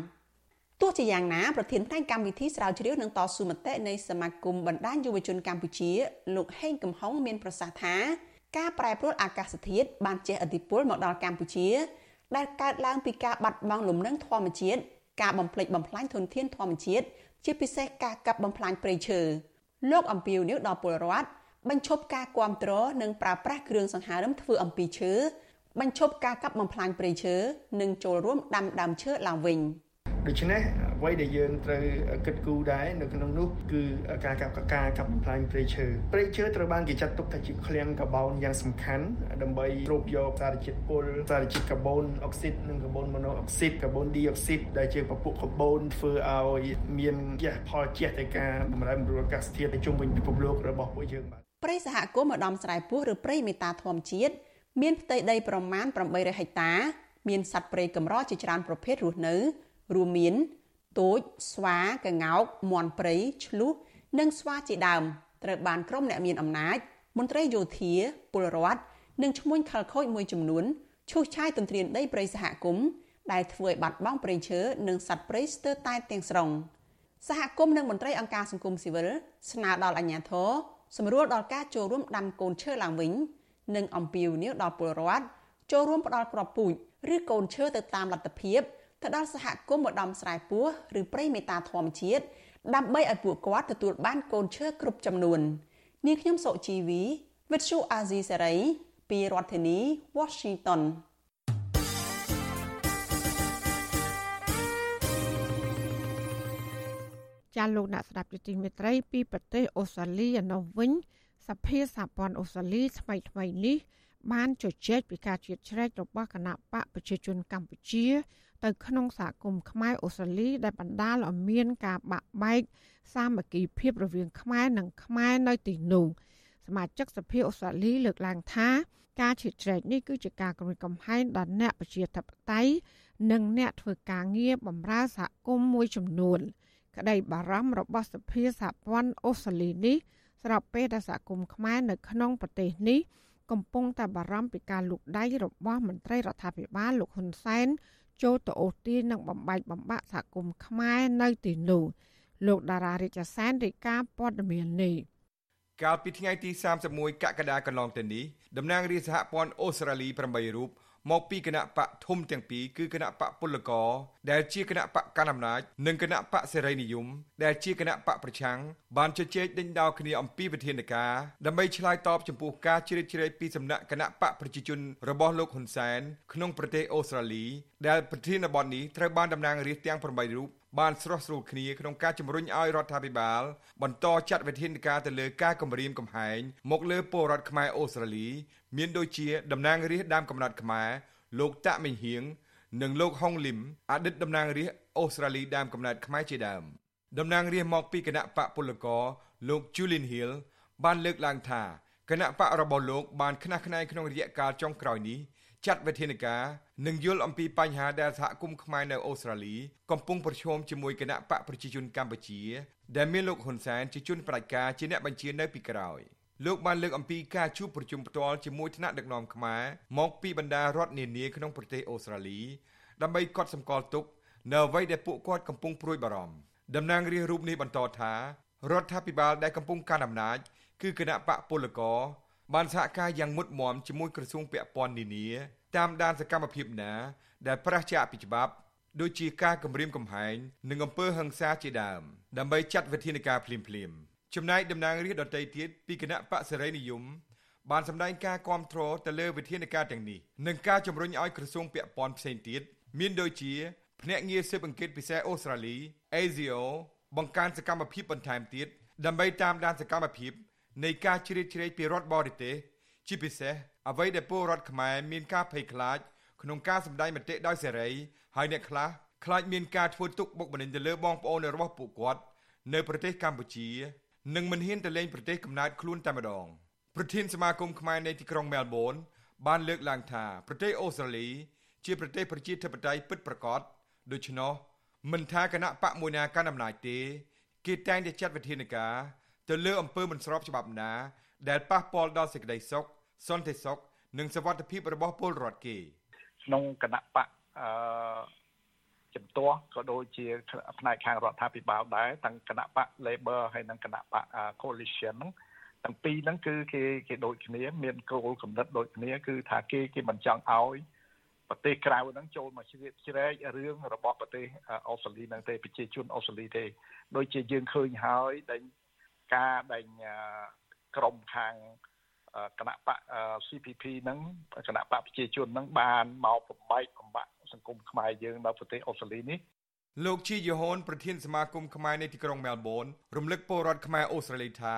ទោះជាយ៉ាងណាប្រធានផ្នែកកម្មវិធីស្រាវជ្រាវនឹងតស៊ូមតិនៃសមាគមបណ្ដាញយុវជនកម្ពុជា លោកហេងកំហុងមានប្រសាសន៍ថាការប្រែប្រួលអាកាសធាតុបានជះឥទ្ធិពលមកដល់កម្ពុជា ដែលកើតឡើងពីការបាត់បង់លំនឹងធម្មជាតិ ការបំផ្លិចបំផ្លាញធនធានធម្មជាតិជាពិសេសការកាប់បំផ្លាញព្រៃឈើលោកអំពីវនេះដល់ពលរដ្ឋបញ្ឈប់ការគ្រប់គ្រងនិងប្រើប្រាស់គ្រឿងសង្ហារឹមធ្វើអំពីឈើបញ្ឈប់ការកាប់បំផ្លាញព្រៃឈើនិងចូលរួមដាំដើមឈើឡើងវិញ។ ដូច្នេះអ្វីដែលយើងត្រូវគិតគូរដែរនៅក្នុងនោះគឺការកាប់ការកាប់បំផ្លាញព្រៃឈើព្រៃឈើត្រូវបានគេចាត់ទុកថាជាឃ្លាំងកាបូនយ៉ាងសំខាន់ដើម្បីស្រូបយកសារជាតិពុលសារជាតិកាបូនអុកស៊ីតនិងកាបូនម៉ូណូអុកស៊ីតកាបូនឌីអុកស៊ីតដែលជាពពុះកាបូនធ្វើឲ្យមានជះផលជះទៅការបម្រែបម្រួលអាកាសធាតុជុំវិញពិភពលោករបស់ពួកយើងបាទព្រៃសហគមន៍ម្ដំស្រែពោះឬព្រៃមេតាធម្មជាតិមានផ្ទៃដីប្រមាណ800ហិកតា មានសត្វព្រៃកម្រជាច្រើនប្រភេទរស់នៅ រួមមានទូចស្វាកង្កោកមាន់ព្រៃឆ្លុះនិងស្វាជាដើមត្រូវបានក្រុមអ្នកមានអំណាច មន្ត្រីយោធាពលរដ្ឋនិងឈ្មួញខលខូចមួយចំនួនឈូសឆាយទន្ទ្រានដីព្រៃសហគមន៍ដែលធ្វើឲ្យបាត់បង់ព្រៃឈើនិងសត្វព្រៃស្ទើរតែទាំងស្រុងសហគមន៍និងមន្ត្រីអង្គការសង្គមស៊ីវិលស្នើដល់អាជ្ញាធរសម្រួលដល់ការចូលរួមដាំកូនឈើឡើងវិញ និងអំពាវនាវដល់ពលរដ្ឋចូលរួមផ្ដល់គ្រាប់ពូជឬកូនឈើទៅតាមលទ្ធភាព ទៅដល់សហគមន៍ម្ដំស្រែពោះឬព្រៃមេតាធម្មជាតិដើម្បីឲ្យពួកគាត់ទទួលបានកូនឈើគ្រប់ចំនួននាងខ្ញុំសុជីវីវិទ្យុអាស៊ីសេរីពីរដ្ឋធានី Washington ចាលោកអ្នកស្ដាប់ជាទីមេត្រី ពីប្រទេសអូស្ត្រាលីឯនោះវិញសភាសហព័ន្ធអូស្ត្រាលីថ្មីថ្មីនេះបានជជែកពីការជ្រៀតជ្រែករបស់គណៈបកប្រជាជនកម្ពុជា ទៅក្នុងសហគមន៍ខ្មែរអូស្ត្រាលី ដែលបណ្ដាលឲ្យមានការបាក់បែកសាមគ្គីភាពរវាងខ្មែរនិងខ្មែរនៅទីនោះសមាជិកសភាអូស្ត្រាលីលើកឡើងថាការឈៀតច្រែកនេះគឺជាការគំរាមកំហែងដល់អ្នកប្រជាធិបតេយ្យនិងអ្នកធ្វើការងារបម្រើសហគមន៍មួយចំនួន ក្តីបារម្ភរបស់សភាសហព័ន្ធអូស្ត្រាលីនេះស្របពេលដែលសហគមន៍ខ្មែរនៅក្នុងប្រទេសនេះកំពុងតែបារម្ភពីការលូកដៃរបស់មន្ត្រីរដ្ឋាភិបាលលោកហ៊ុនសែន ចូលទៅអូសទាញនិងបំបែកបំបាក់សហគមន៍ខ្មែរនៅទីនោះលោកតារារាជសានរាយការណ៍ព័ត៌មាននេះកាលពីថ្ងៃទី31កក្កដាកន្លងទៅនេះតំណាងរាជសហព័ន្ធអូស្ត្រាលី8រូប មកពីគណៈបកធំទាំងពីរគឺគណៈបកពលករដែលជាគណៈបកកណ្ដាលអំណាចនិងគណៈបកសេរីនិយមដែលជាគណៈបកប្រឆាំងបានជជែកដេញដោលគ្នាអំពីវិធានការដើម្បីឆ្លើយតបចំពោះការជ្រៀតជ្រែកពីសំណាក់គណៈបកប្រជាជនរបស់លោកហ៊ុនសែនក្នុងប្រទេសអូស្ត្រាលីដែលប្រធានបទនេះត្រូវបានតំណាងរាស្ត្រទាំង8រូប បានស្រោះស្រួលគ្នាក្នុងការជំរុញឲ្យរដ្ឋាភិបាល បន្តចាត់វិធានការទៅលើការគម្រាមកំហែងមកលើពលរដ្ឋខ្មែរអូស្ត្រាលី មានដូចជាតំណាងរាស្ត្រដើមកំណត់ខ្មែរលោកតាក់មិញហៀងនិងលោកហុងលឹមអតីតតំណាងរាស្ត្រអូស្ត្រាលីដើមកំណើតខ្មែរជាដើមតំណាងរាស្ត្រមកពីគណៈបកពលករលោក Julian Hill បានលើកឡើងថាគណៈបករបស់លោកបានខ្នះខ្នែងក្នុងរយៈកាលចុងក្រោយនេះចាត់វិធានការ និងយល់អំពីបញ្ហាដែលសហគមន៍ខ្មែរនៅអូស្ត្រាលីកំពុងប្រឈមជាមួយគណៈបកប្រជាជនកម្ពុជា ដែលមានលោកហ៊ុនសែនជាជនផ្ដាច់ការជាអ្នកបញ្ជានៅពីក្រោយលោកបានលើកអំពីការជួបប្រជុំផ្ទាល់ជាមួយថ្នាក់ដឹកនាំខ្មែរមកពីបណ្ដារដ្ឋនានាក្នុងប្រទេសអូស្ត្រាលីដើម្បីកត់សម្គាល់ទុកនៅអ្វីដែលពួកគាត់កំពុងព្រួយបារម្ភតំណាងរាស្ត្ររូបនេះបន្តថារដ្ឋាភិបាលដែលកំពុងកាន់អំណាចគឺគណៈបកពលករបានសហការយ៉ាងមុតមមជាមួយក្រសួងពាក់ព័ន្ធនានា តាមដានសកម្មភាពណា ដែលប្រឆាចពីច្បាប់ដូចជាការគម្រាមកំហែងនិងអំពើហិង្សាជាដើមដើម្បីចាត់វិធានការភ្លាមៗចំណែកតំណាងរាស្ត្រដទៃទៀតពីគណៈបកសេរីនិយមបានសម្ដែងការគាំទ្រទៅលើវិធានការទាំងនេះនិងការជំរុញឲ្យក្រសួងពាក់ព័ន្ធផ្សេងទៀតមានដូចជាភ្នាក់ងារស៊ើបអង្កេតពិសេសអូស្ត្រាលី ASIO បង្កើនសកម្មភាពបន្ថែមទៀតដើម្បីតាមដានសកម្មភាពនៃការជ្រៀតជ្រែកពីរដ្ឋបរទេសជាពិសេស អ្វីដែលពលរដ្ឋខ្មែរមានការភ័យខ្លាចក្នុងការសម្ដែងមតិដោយសេរីហើយអ្នកខ្លះខ្លាចមានការធ្វើទុកបុកម្នេញទៅលើបងប្អូនរបស់ពួកគាត់នៅប្រទេសកម្ពុជានិងមិនហ៊ានទៅលេងប្រទេសកំណើតខ្លួនតែម្ដងប្រធានសមាគមខ្មែរនៅទីក្រុងមែលប៊នបានលើកឡើងថាប្រទេសអូស្ត្រាលី ជាប្រទេសប្រជាធិបតេយ្យពិតប្រាកដដូច្នោះមិនថាគណៈបកមួយណាកាន់អំណាចទេគេតែងតែចាត់វិធានការទៅលើអំពើមិនស្របច្បាប់ណា ដែលប៉ះពាល់ដល់សេចក្តីសុខ សន្តិសុខនិងសវត្ថិភាពរបស់ពលរដ្ឋគេ ក្នុងគណៈបកអឺជំទាស់ក៏ដូចជាផ្នែកខាងរដ្ឋាភិបាលដែរទាំងគណៈបក Labor ហើយនិងគណៈបក Coalition ហ្នឹងទាំងពីរហ្នឹងគឺគេគេដូចគ្នាមានគោលគំនិតដូចគ្នាគឺថាគេគេមិនចង់ឲ្យប្រទេសក្រៅហ្នឹងចូលមកជ្រៀតជ្រែករឿងរបស់ប្រទេសអូស្ត្រាលីហ្នឹងទេប្រជាជនអូស្ត្រាលីទេដូចជាយើងឃើញហើយដែលការដែលក្រមខាង គណៈបក CPP ហ្នឹងគណៈបកប្រជាជនហ្នឹងបានមកបំបែកបំបាក់សង្គមខ្មែរយើងនៅប្រទេសអូស្ត្រាលីនេះលោកជីយូហូនប្រធានសមាគមខ្មែរនៅទីក្រុងមែលប៊នរំលឹកពលរដ្ឋខ្មែរអូស្ត្រាលីថា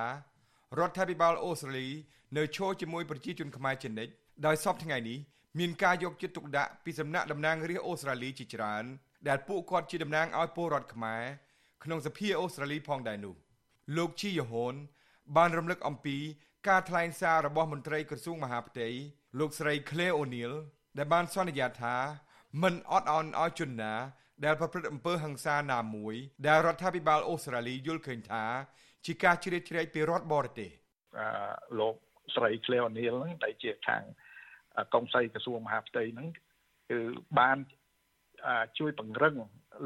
រដ្ឋាភិបាលអូស្ត្រាលីនៅឈរជាមួយប្រជាជនខ្មែរជានិច្ចដោយសពថ្ងៃនេះមានការយកចិត្តទុកដាក់ពីសំណាក់តំណាងរាស្ត្រអូស្ត្រាលីជាច្រើន ដែលពួកគាត់ជាតំណាងឲ្យពលរដ្ឋខ្មែរក្នុងសភាអូស្ត្រាលីផងដែរនោះលោកជីយូហូនបានរំលឹកអំពី ការថ្លែងសាររបស់មន្ត្រីក្រសួងមហាផ្ទៃលោកស្រី Claire O'Neil ដែលបានសន្យាថាមិនអត់ឱនឲ្យជនណា ដែលប្រព្រឹត្តអំពើហិង្សាណាមួយដែលរដ្ឋាភិបាលអូស្ត្រាលីយល់ឃើញថា ជាការជ្រៀតជ្រែកពីរដ្ឋបរទេសអឺលោកស្រី Claire O'Neil ហ្នឹងដែលជាខាងកុងសីក្រសួងមហាផ្ទៃហ្នឹងគឺបានជួយពង្រឹង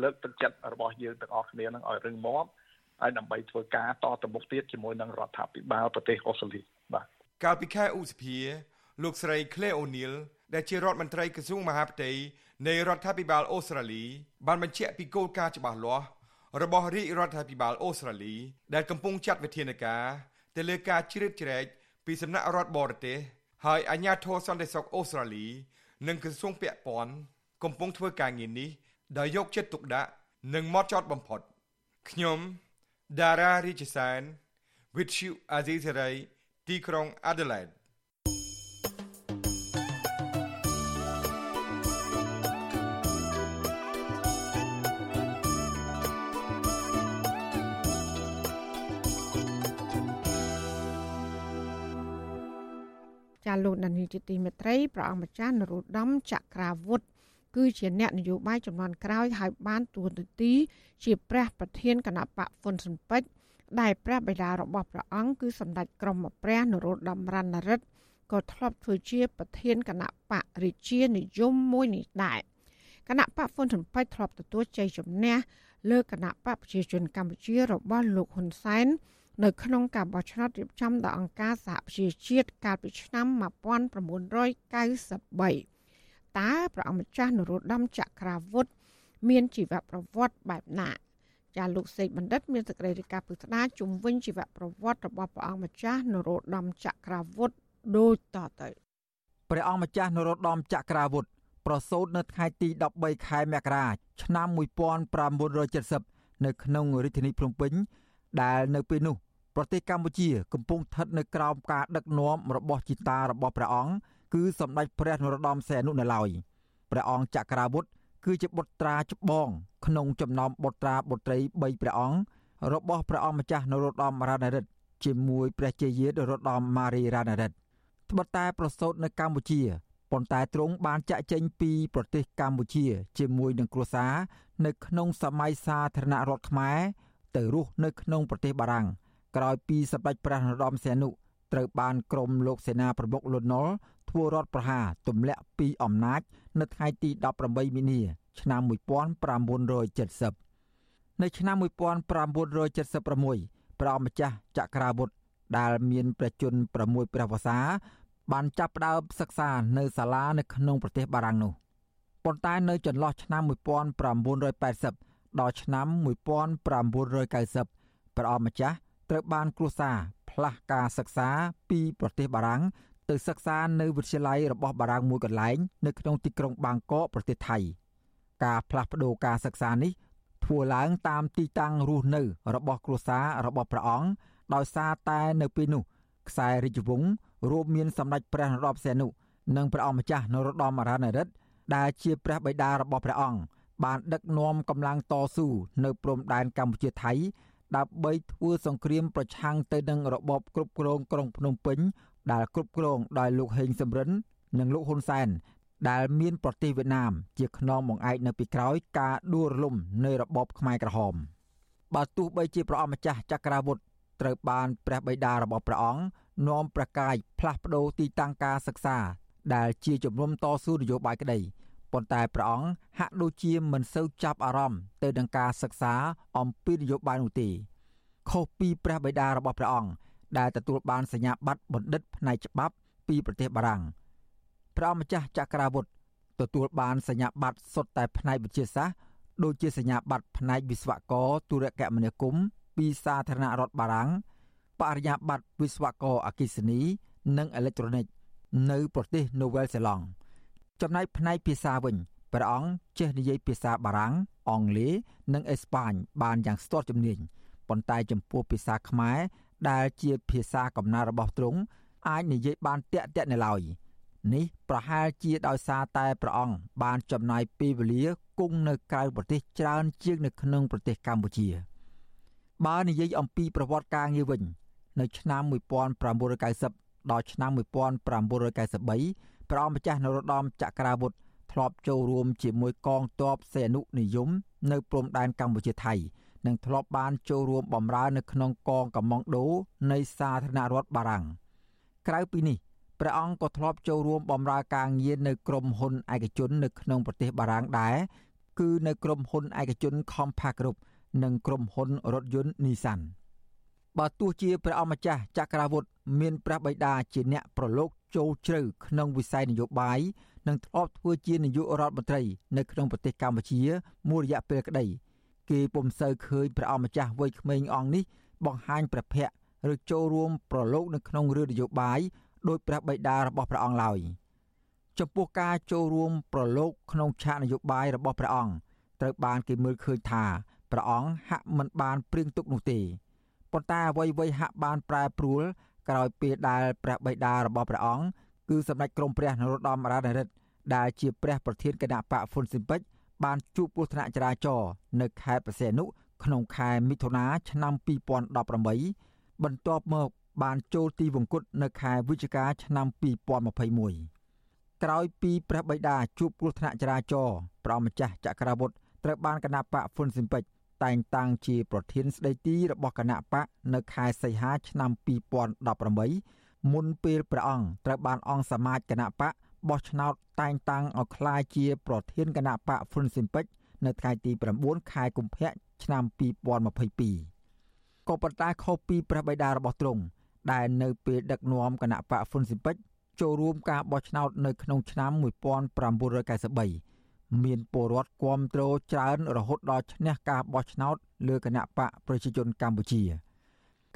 លើកទឹកចិត្តរបស់យើងទាំងអស់គ្នានឹងឲ្យរឹងមាំ ហើយដើម្បីធ្វើការតទៅមុខទៀតជាមួយនឹងរដ្ឋាភិបាលប្រទេសអូស្ត្រាលីបាទកាលពីខែឧសភាលោកស្រី Claire O'Neil ដែលជារដ្ឋមន្ត្រីក្រសួងមហាផ្ទៃនៃរដ្ឋាភិបាលអូស្ត្រាលី បានបញ្ជាក់ពីគោលការណ៍ច្បាស់លាស់របស់រាជរដ្ឋាភិបាលអូស្ត្រាលី ដែលកំពុងចាត់វិធានការទៅលើការជ្រៀតជ្រែកពីសំណាក់រដ្ឋបរទេសហើយអាជ្ញាធរសន្តិសុខអូស្ត្រាលី និងក្រសួងពាក់ព័ន្ធកំពុងធ្វើការងារនេះដោយយកចិត្តទុកដាក់និងម៉ត់ចត់បំផុតខ្ញុំ ដារ៉ារីជសាន with you Azizari ទីក្រុង Adelaide ចាលោកដានីជាទីមេត្រីព្រះអង្គម្ចាស់នរោត្តមចក្រាវុធ គឺជាអ្នកនយោបាយចំនួនក្រោយហើយបានទួនាទី ជាព្រះប្រធានគណៈបកហ្វុនស៊ិនពេជ្រដែលព្រះបិតារបស់ព្រះអង្គគឺសម្ដេចក្រមព្រះនរោត្តមរណរដ្ឋក៏ធ្លាប់ធ្វើជាប្រធានគណៈបករាជានិយមមួយនេះដែរគណៈបកហ្វុនស៊ិនពេជ្រធ្លាប់ទទួលជ័យជំនះលើគណៈបកប្រជាជនកម្ពុជារបស់លោកហ៊ុនសែននៅក្នុងការបោះឆ្នោតរៀបចំដោយអង្គការសហប្រជាជាតិកាលពីឆ្នាំ1993 តើព្រះអង្គម្ចាស់នរោត្តមចក្រាវុធមានជីវប្រវត្តិបែបណាចាលោកសេកបណ្ឌិតមានសេចក្តីរាយការណ៍ពិស្ដារជំវិញជីវប្រវត្តិរបស់ព្រះអង្គម្ចាស់នរោត្តមចក្រាវុធដូចតទៅព្រះអង្គម្ចាស់នរោត្តមចក្រាវុធប្រសូតនៅថ្ងៃទី13ខែមករាឆ្នាំ1970នៅក្នុងរាជធានីភ្នំពេញ ដែលនៅពេលនោះប្រទេសកម្ពុជា កំពុងស្ថិតនៅក្រោមការដឹកនាំរបស់ជីតារបស់ព្រះអង្គ គឺសម្ដេចព្រះនរោត្តមសីហនុនៅឡើយព្រះអង្គចក្រាវុធគឺជាបុត្រាច្បង ក្នុងចំណោមបុត្រាបុត្រី3ព្រះអង្គរបស់ព្រះអង្គម្ចាស់នរោត្តមរណរិទ្ធជាមួយព្រះជាយានរោត្តមម៉ារីរ៉ាណារិទ្ធត្បិតតែប្រសូតនៅកម្ពុជាប៉ុន្តែទ្រង់បានចាក់ចេញពីប្រទេសកម្ពុជា ជាមួយនឹងគ្រួសារនៅក្នុងសម័យសាធារណរដ្ឋខ្មែរទៅរស់នៅក្នុងប្រទេសបារាំងក្រោយពីសម្ដេចព្រះនរោត្តមសីហនុត្រូវបានក្រុមលោកសេនាប្រមុខលន់នល់ ធ្វើរដ្ឋប្រហារទម្លាក់ពីអំណាច នៅថ្ងៃទី18មីនា ឆ្នាំ1970នៅឆ្នាំ1976ព្រះម្ចាស់ចក្រាវុធដែលមានព្រះជន្ម6ព្រះវស្សាបានចាប់ផ្ដើមសិក្សានៅសាលានៅក្នុងប្រទេសបារាំងនោះប៉ុន្តែនៅចន្លោះឆ្នាំ1980ដល់ឆ្នាំ1990ព្រះអង្គម្ចាស់ត្រូវបានគ្រួសារផ្លាស់ការសិក្សាពីប្រទេសបារាំង ទៅសិក្សានៅវិទ្យាល័យរបស់បារាំងមួយកន្លែងនៅក្នុងទីក្រុងបាងកកប្រទេសថៃការផ្លាស់ប្ដូរការសិក្សានេះធ្វើឡើងតាមទីតាំងរស់នៅ របស់គ្រួសាររបស់ព្រះអង្គដោយសារតែនៅពេលនោះខ្សែរាជវង្សរួមមានសម្ដេចព្រះនរោត្តមសីហនុនិងព្រះអង្គម្ចាស់នរោត្តមរណរិទ្ធដែលជាព្រះបិតារបស់ព្រះអង្គបានដឹកនាំកម្លាំងតស៊ូនៅព្រំដែនកម្ពុជាថៃដើម្បីធ្វើសង្គ្រាមប្រឆាំងទៅនឹងរបបគ្រប់គ្រងក្រុងភ្នំពេញ ដែលគ្រប់គ្រងដោយលោកហេងសំរិន និងលោកហ៊ុនសែនដែលមានប្រទេសវៀតណាម ជាខ្នងបង្អែកនៅពីក្រោយការដួលរលំនៃរបបខ្មែរក្រហមបើទោះបីជាព្រះអង្គម្ចាស់ចក្រាវុធត្រូវបានព្រះបិតារបស់ព្រះអង្គនាំប្រកាយផ្លាស់ប្ដូរទីតាំងការសិក្សា ដែលជាជំនុំតស៊ូនយោបាយក្តីប៉ុន្តែព្រះអង្គហាក់ដូចជាមិនសូវចាប់អារម្មណ៍ទៅនឹងការសិក្សាអំពីនយោបាយនោះទេខុសពីព្រះបិតារបស់ព្រះអង្គ ដែលទទួលបានសញ្ញាបត្របណ្ឌិតផ្នែកច្បាប់ពីប្រទេសបារាំងព្រះអង្គម្ចាស់ចក្រាវុធទទួលបានសញ្ញាបត្រសុទ្ធតែផ្នែកវិទ្យាសាស្ត្រដូចជាសញ្ញាបត្រផ្នែកវិស្វករទូរគមនាគមន៍ពីសាធារណរដ្ឋបារាំងបរិញ្ញាបត្រវិស្វករអគ្គិសនី និងអេឡិចត្រូនិកនៅប្រទេសនូវែលសេឡង់ចំណែកផ្នែកភាសាវិញព្រះអង្គចេះនិយាយភាសាបារាំងអង់គ្លេសនិងអេស្ប៉ាញបានយ៉ាងស្ទាត់ជំនាញប៉ុន្តែចំពោះភាសាខ្មែរ ដែលជាភាសាកំណើតរបស់ទ្រង់អាចនិយាយបានតាក់តាក់នៅឡើយនេះប្រហែលជាដោយសារតែព្រះអង្គបានចំណាយពេលវេលាគង់នៅក្រៅប្រទេសច្រើនជាងនៅក្នុងប្រទេសកម្ពុជាបើនិយាយអំពីប្រវត្តិការងារវិញ នៅឆ្នាំ1990ដល់ឆ្នាំ1993ព្រះអង្គម្ចាស់នរោត្តមចក្រាវុធធ្លាប់ចូលរួមជាមួយកងទ័ពសេនុនិយមនៅព្រំដែនកម្ពុជាថៃ និងធ្លាប់បានចូលរួមបម្រើនៅក្នុងកងកម្ម៉ង់ដូនៃសាធារណរដ្ឋបារាំងក្រៅពីនេះព្រះអង្គក៏ធ្លាប់ចូលរួមបម្រើការងារនៅក្រុមហ៊ុនឯកជននៅក្នុងប្រទេសបារាំងដែរគឺនៅក្រុមហ៊ុនឯកជន Compaq Group និងក្រុមហ៊ុនរថយន្ត Nissan បើទោះជាព្រះអម្ចាស់ចក្រាវុធមានព្រះបិតាជាអ្នកប្រឡូកចូលជ្រៅក្នុងវិស័យនយោបាយនិងធ្លាប់ធ្វើជានាយករដ្ឋមន្ត្រីនៅក្នុងប្រទេសកម្ពុជាមួយរយៈពេលក្តី គេពុំសូវឃើញព្រះអម្ចាស់វ័យក្មេងអង្គនេះបង្ហាញព្រះភ័ក្ត្រឬចូលរួមប្រឡូកនៅក្នុងរឿងនយោបាយដោយព្រះបិតារបស់ព្រះអង្គឡើយចំពោះការចូលរួមប្រឡូកក្នុងឆាកនយោបាយរបស់ព្រះអង្គត្រូវបានគេមើលឃើញថាព្រះអង្គហាក់មិនបានព្រៀងទុកនោះទេប៉ុន្តែអ្វីៗហាក់បានប្រែប្រួលក្រោយពេលដែលព្រះបិតារបស់ព្រះអង្គគឺសម្ដេចក្រមព្រះនរោត្តមរណរិទ្ធដែលជាព្រះប្រធានគណៈបកហ្វុនស៊ិនពេជ្រ បានជួបគ្រោះថ្នាក់ចរាចរណ៍នៅខេត្តព្រះសីហនុក្នុងខែមិថុនាឆ្នាំ2018បន្ទាប់មកបានចូលទីវង្គតនៅខែវិច្ឆិកាឆ្នាំ2021ក្រោយពីព្រះបិតាជួបគ្រោះថ្នាក់ចរាចរណ៍ព្រះម្ចាស់ចក្រាវុធត្រូវបានគណៈបកហ្វុនស៊ិនពេជ្រតែងតាំងជាប្រធានស្ដីទីរបស់គណៈបកនៅខែសីហាឆ្នាំ2018មុនពេលព្រះអង្គត្រូវបានអង្គសមាជគណៈបក បោះឆ្នោតតែងតាំងឲ្យក្លាយជា ប្រធានគណៈបកហ្វុនស៊ិនពេជ្រនៅថ្ងៃទី9ខែកុម្ភៈឆ្នាំ2022ក៏ប៉ុន្តែខុសពីព្រះបិតារបស់ទ្រង់ដែលនៅពេលដឹកនាំគណៈបកហ្វុនស៊ិនពេជ្រចូលរួមការបោះឆ្នោតនៅក្នុងឆ្នាំ1993មានពលរដ្ឋគាំទ្រច្រើនរហូតដល់ឈ្នះការបោះឆ្នោតលើគណៈបកប្រជាជនកម្ពុជា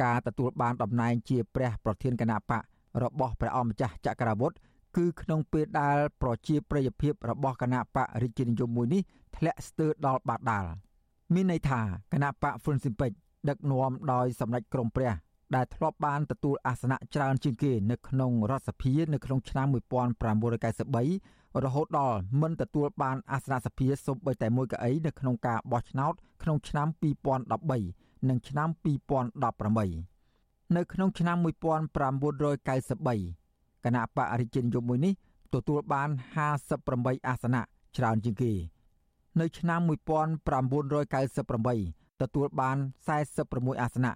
ការទទួលបានតំណែងជាព្រះប្រធានគណៈបករបស់ព្រះអង្គម្ចាស់ចក្រវុឌ្ឍ គឺក្នុងពេលដែលប្រជាប្រិយភាពរបស់គណៈបករាជានិយមមួយនេះធ្លាក់ស្ទើរដល់បាតដាល់មានន័យថាគណៈបកហ្វុនស៊ីមពេចដឹកនាំដោយសម្ដេចក្រមព្រះដែលធ្លាប់បានទទួលអាសនៈច្រើនជាងគេនៅក្នុងរដ្ឋសភានៅក្នុងឆ្នាំ1993រហូតដល់មិនទទួលបានអាសនៈសភាសូម្បីតែមួយកៅអីនៅក្នុងការបោះឆ្នោតក្នុងឆ្នាំ2013និងឆ្នាំ2018នៅក្នុងឆ្នាំ1993 គណៈបករាជានិយមមួយនេះទទួលបាន58អាសនៈច្រើនជាងគេ នៅឆ្នាំ1998ទទួលបាន46អាសនៈ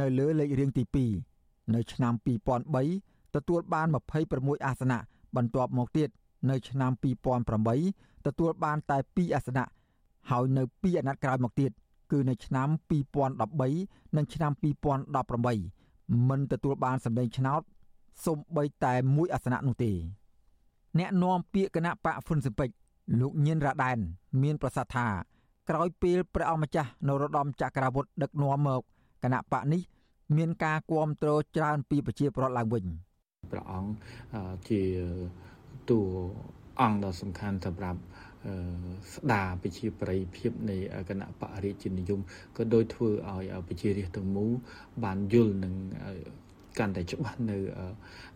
នៅលើលេខរៀងទី2នៅឆ្នាំ2003ទទួលបាន26អាសនៈបន្ទាប់មកទៀតនៅឆ្នាំ2008ទទួលបានតែ2អាសនៈហើយនៅ2អាណត្តិក្រោយមកទៀតគឺនៅឆ្នាំ2013និងឆ្នាំ2018មិនទទួលបានសម្លេងឆ្នោត សូម្បីតែមួយអាសនៈនោះទេអ្នកនាំពាក្យគណៈបកហ្វុនស៊ិពេចលោកញៀនរ៉ាដែន មាន ប្រសាសន៍ថាក្រោយពេលព្រះអង្គម្ចាស់នរោត្តមចក្រវុឌ្ឍដឹកនាំមកគណៈបកនេះ មានការគ្រប់គ្រងច្រើនពីប្រជាពលរដ្ឋឡើងវិញព្រះអង្គជាតួអង្គដ៏សំខាន់សម្រាប់ស្ដារប្រជាប្រិយភាពនៃគណៈបរិជានិយមក៏ដោយធ្វើឲ្យប្រជារាស្ត្រទាំងមូលបានយល់នឹង កាន់តែច្បាស់នៅ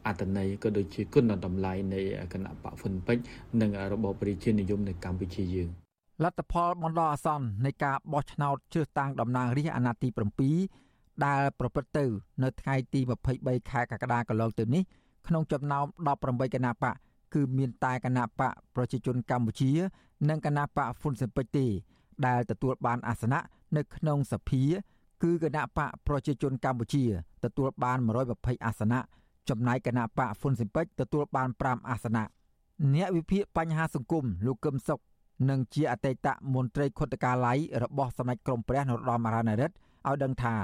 អត្តន័យក៏ដូចជាគុណតម្លៃនៃគណៈបកហ្វុនពេជ្រនិងរបបប្រជានិយមនៅកម្ពុជាយើងលទ្ធផលបណ្ដោះអាសន្ននៃការបោះឆ្នោតជ្រើសតាំងតំណាងរាស្ត្រអាណត្តិទី7ដែលប្រព្រឹត្តទៅ នៅថ្ងៃទី23ខែកក្កដាកន្លងទៅនេះក្នុងចំណោម18គណៈបកគឺមានតែគណៈបកប្រជាជនកម្ពុជា និងគណៈបកហ្វុនស៊ិនពេជ្រទេដែលទទួលបានអាសនៈនៅក្នុងសភា គឺគណៈបកប្រជាជនកម្ពុជាទទួលបាន120អាសនៈចំណែកគណៈបកហ្វុនស៊ិនពេជ្រទទួលបាន5អាសនៈអ្នកវិភាគបញ្ហាសង្គមលោកកឹមសុខនិងជាអតីតមន្ត្រីខុទ្ទកាល័យរបស់សម្ដេចក្រមព្រះនរោត្តមរណរដ្ឋឲ្យដឹងថា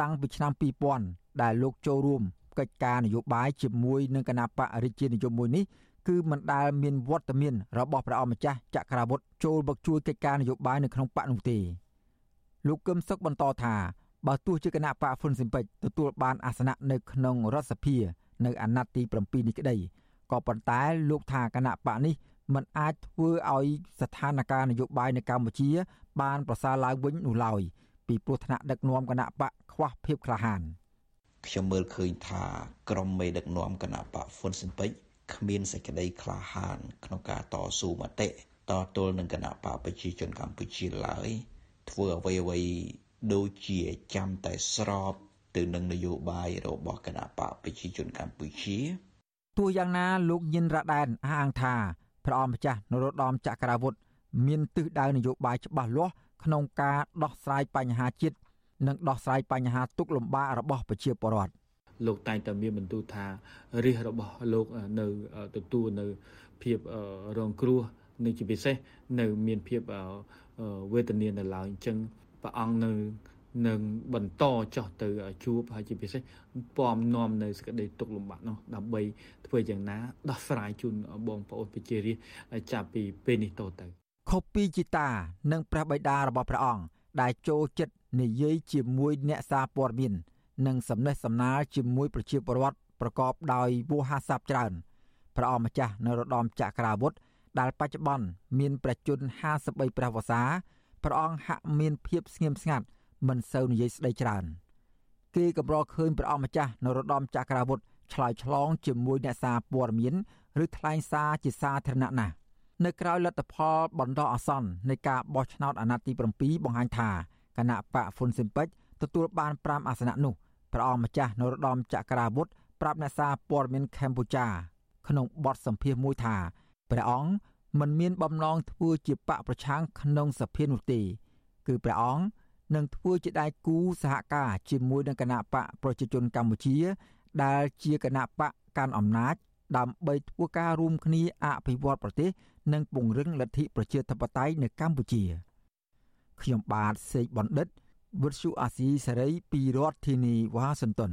តាំងពីឆ្នាំ2000ដែលលោកចូលរួមកិច្ចការនយោបាយជាមួយនឹងគណៈបករាជានិយមមួយនេះគឺមិនដែលមានវត្តមានរបស់ព្រះអង្គម្ចាស់ចក្រវុឌ្ឍចូលមកជួយកិច្ចការនយោបាយនៅក្នុងបកនោះទេលោកកឹមសុខបន្តថា បើទោះជាគណៈបកហ្វុនស៊ីមពេចទទួលបានអាសនៈនៅក្នុងរដ្ឋសភា នៅអាណត្តិទី7នេះក្តីក៏ប៉ុន្តែលោកថាគណៈបកនេះមិនអាចធ្វើឲ្យស្ថានភាពនយោបាយនៅកម្ពុជា បានប្រសើរឡើងវិញនោះឡើយពីព្រោះថ្នាក់ដឹកនាំគណៈបកខ្វះភាពក្លាហានខ្ញុំមើលឃើញថាក្រុមមេដឹកនាំគណៈបកហ្វុនស៊ិនពេចគ្មានសេចក្តីក្លាហាន ក្នុងការតស៊ូមតិតទល់នឹងគណៈបកប្រជាជនកម្ពុជាឡើយធ្វើអ្វីអ្វី ដូចជាចាំតែស្របទៅនឹងនយោបាយរបស់គណៈបកប្រជាជនកម្ពុជាទោះយ៉ាងណាលោកញិនរ៉ាដែនអះអាងថាព្រះអង្គម្ចាស់នរោត្តមចក្រវុឌ្ឍមានទិសដៅនយោបាយច្បាស់លាស់ក្នុងការដោះស្រាយបញ្ហាជាតិនិងដោះស្រាយបញ្ហាទុកលំបាករបស់ប្រជាពលរដ្ឋលោកតែងតែមានបន្ទូលថារាជរបស់លោកនៅទទួលនៅភាពរងគ្រោះនិងជាពិសេសនៅមានភាពវេទនានៅឡើយអញ្ចឹង ព្រះអង្គនៅនឹងបន្តចោះទៅជួបហើយជាពិសេសពំនាំនៅសក្តីទុកលំបាកនោះដើម្បីធ្វើយ៉ាងណាដោះស្រាយជូនបងប្អូនប្រជារាស្ត្រចាប់ពីពេលនេះតទៅខុបពីជីតានិងព្រះបិតារបស់ព្រះអង្គដែលចូលចិត្តនិយាយជាមួយអ្នកសារព័ត៌មាននិងសំណេះសំណាលជាមួយប្រជាពលរដ្ឋប្រកបដោយវោហារស័ព្ទច្រើនព្រះអង្គម្ចាស់នរោត្តមចក្រាវុធដែលបច្ចុប្បន្នមានព្រះជន្ម53ព្រះវស្សា ព្រះអង្គហាក់មានភាពស្ងៀមស្ងាត់មិនសូវនិយាយស្ដីច្រើនគេកម្រឃើញព្រះអង្គម្ចាស់នរោត្តមចក្រាវុធឆ្លើយឆ្លងជាមួយអ្នកសារព័ត៌មានឬថ្លែងសារជាសាធារណៈណាស់នៅក្រៅលទ្ធផលបណ្ដោះអាសន្ននៃការបោះឆ្នោតអាណត្តិទី7បង្ហាញថាគណៈបកហ្វុនស៊ិនពេចទទួលបាន5អាសនៈនោះព្រះអង្គម្ចាស់នរោត្តមចក្រាវុធប្រាប់អ្នកសារព័ត៌មានកម្ពុជា ក្នុងបទសម្ភាសន៍មួយថាព្រះអង្គ មិនមានបំណងធ្វើជាបកប្រឆាំងក្នុងសភានោះទេ គឺព្រះអង្គនឹងធ្វើជាដៃគូសហការជាមួយនឹងគណៈបកប្រជាជនកម្ពុជា ដែលជាគណៈបកកាន់អំណាច ដើម្បីធ្វើការរួមគ្នាអភិវឌ្ឍប្រទេស និងពង្រឹងលទ្ធិប្រជាធិបតេយ្យនៅកម្ពុជា ខ្ញុំបាទសេកបណ្ឌិតវុទ្ធុអាស៊ីសេរីពីរដ្ឋធានីវ៉ាស៊ីនតោន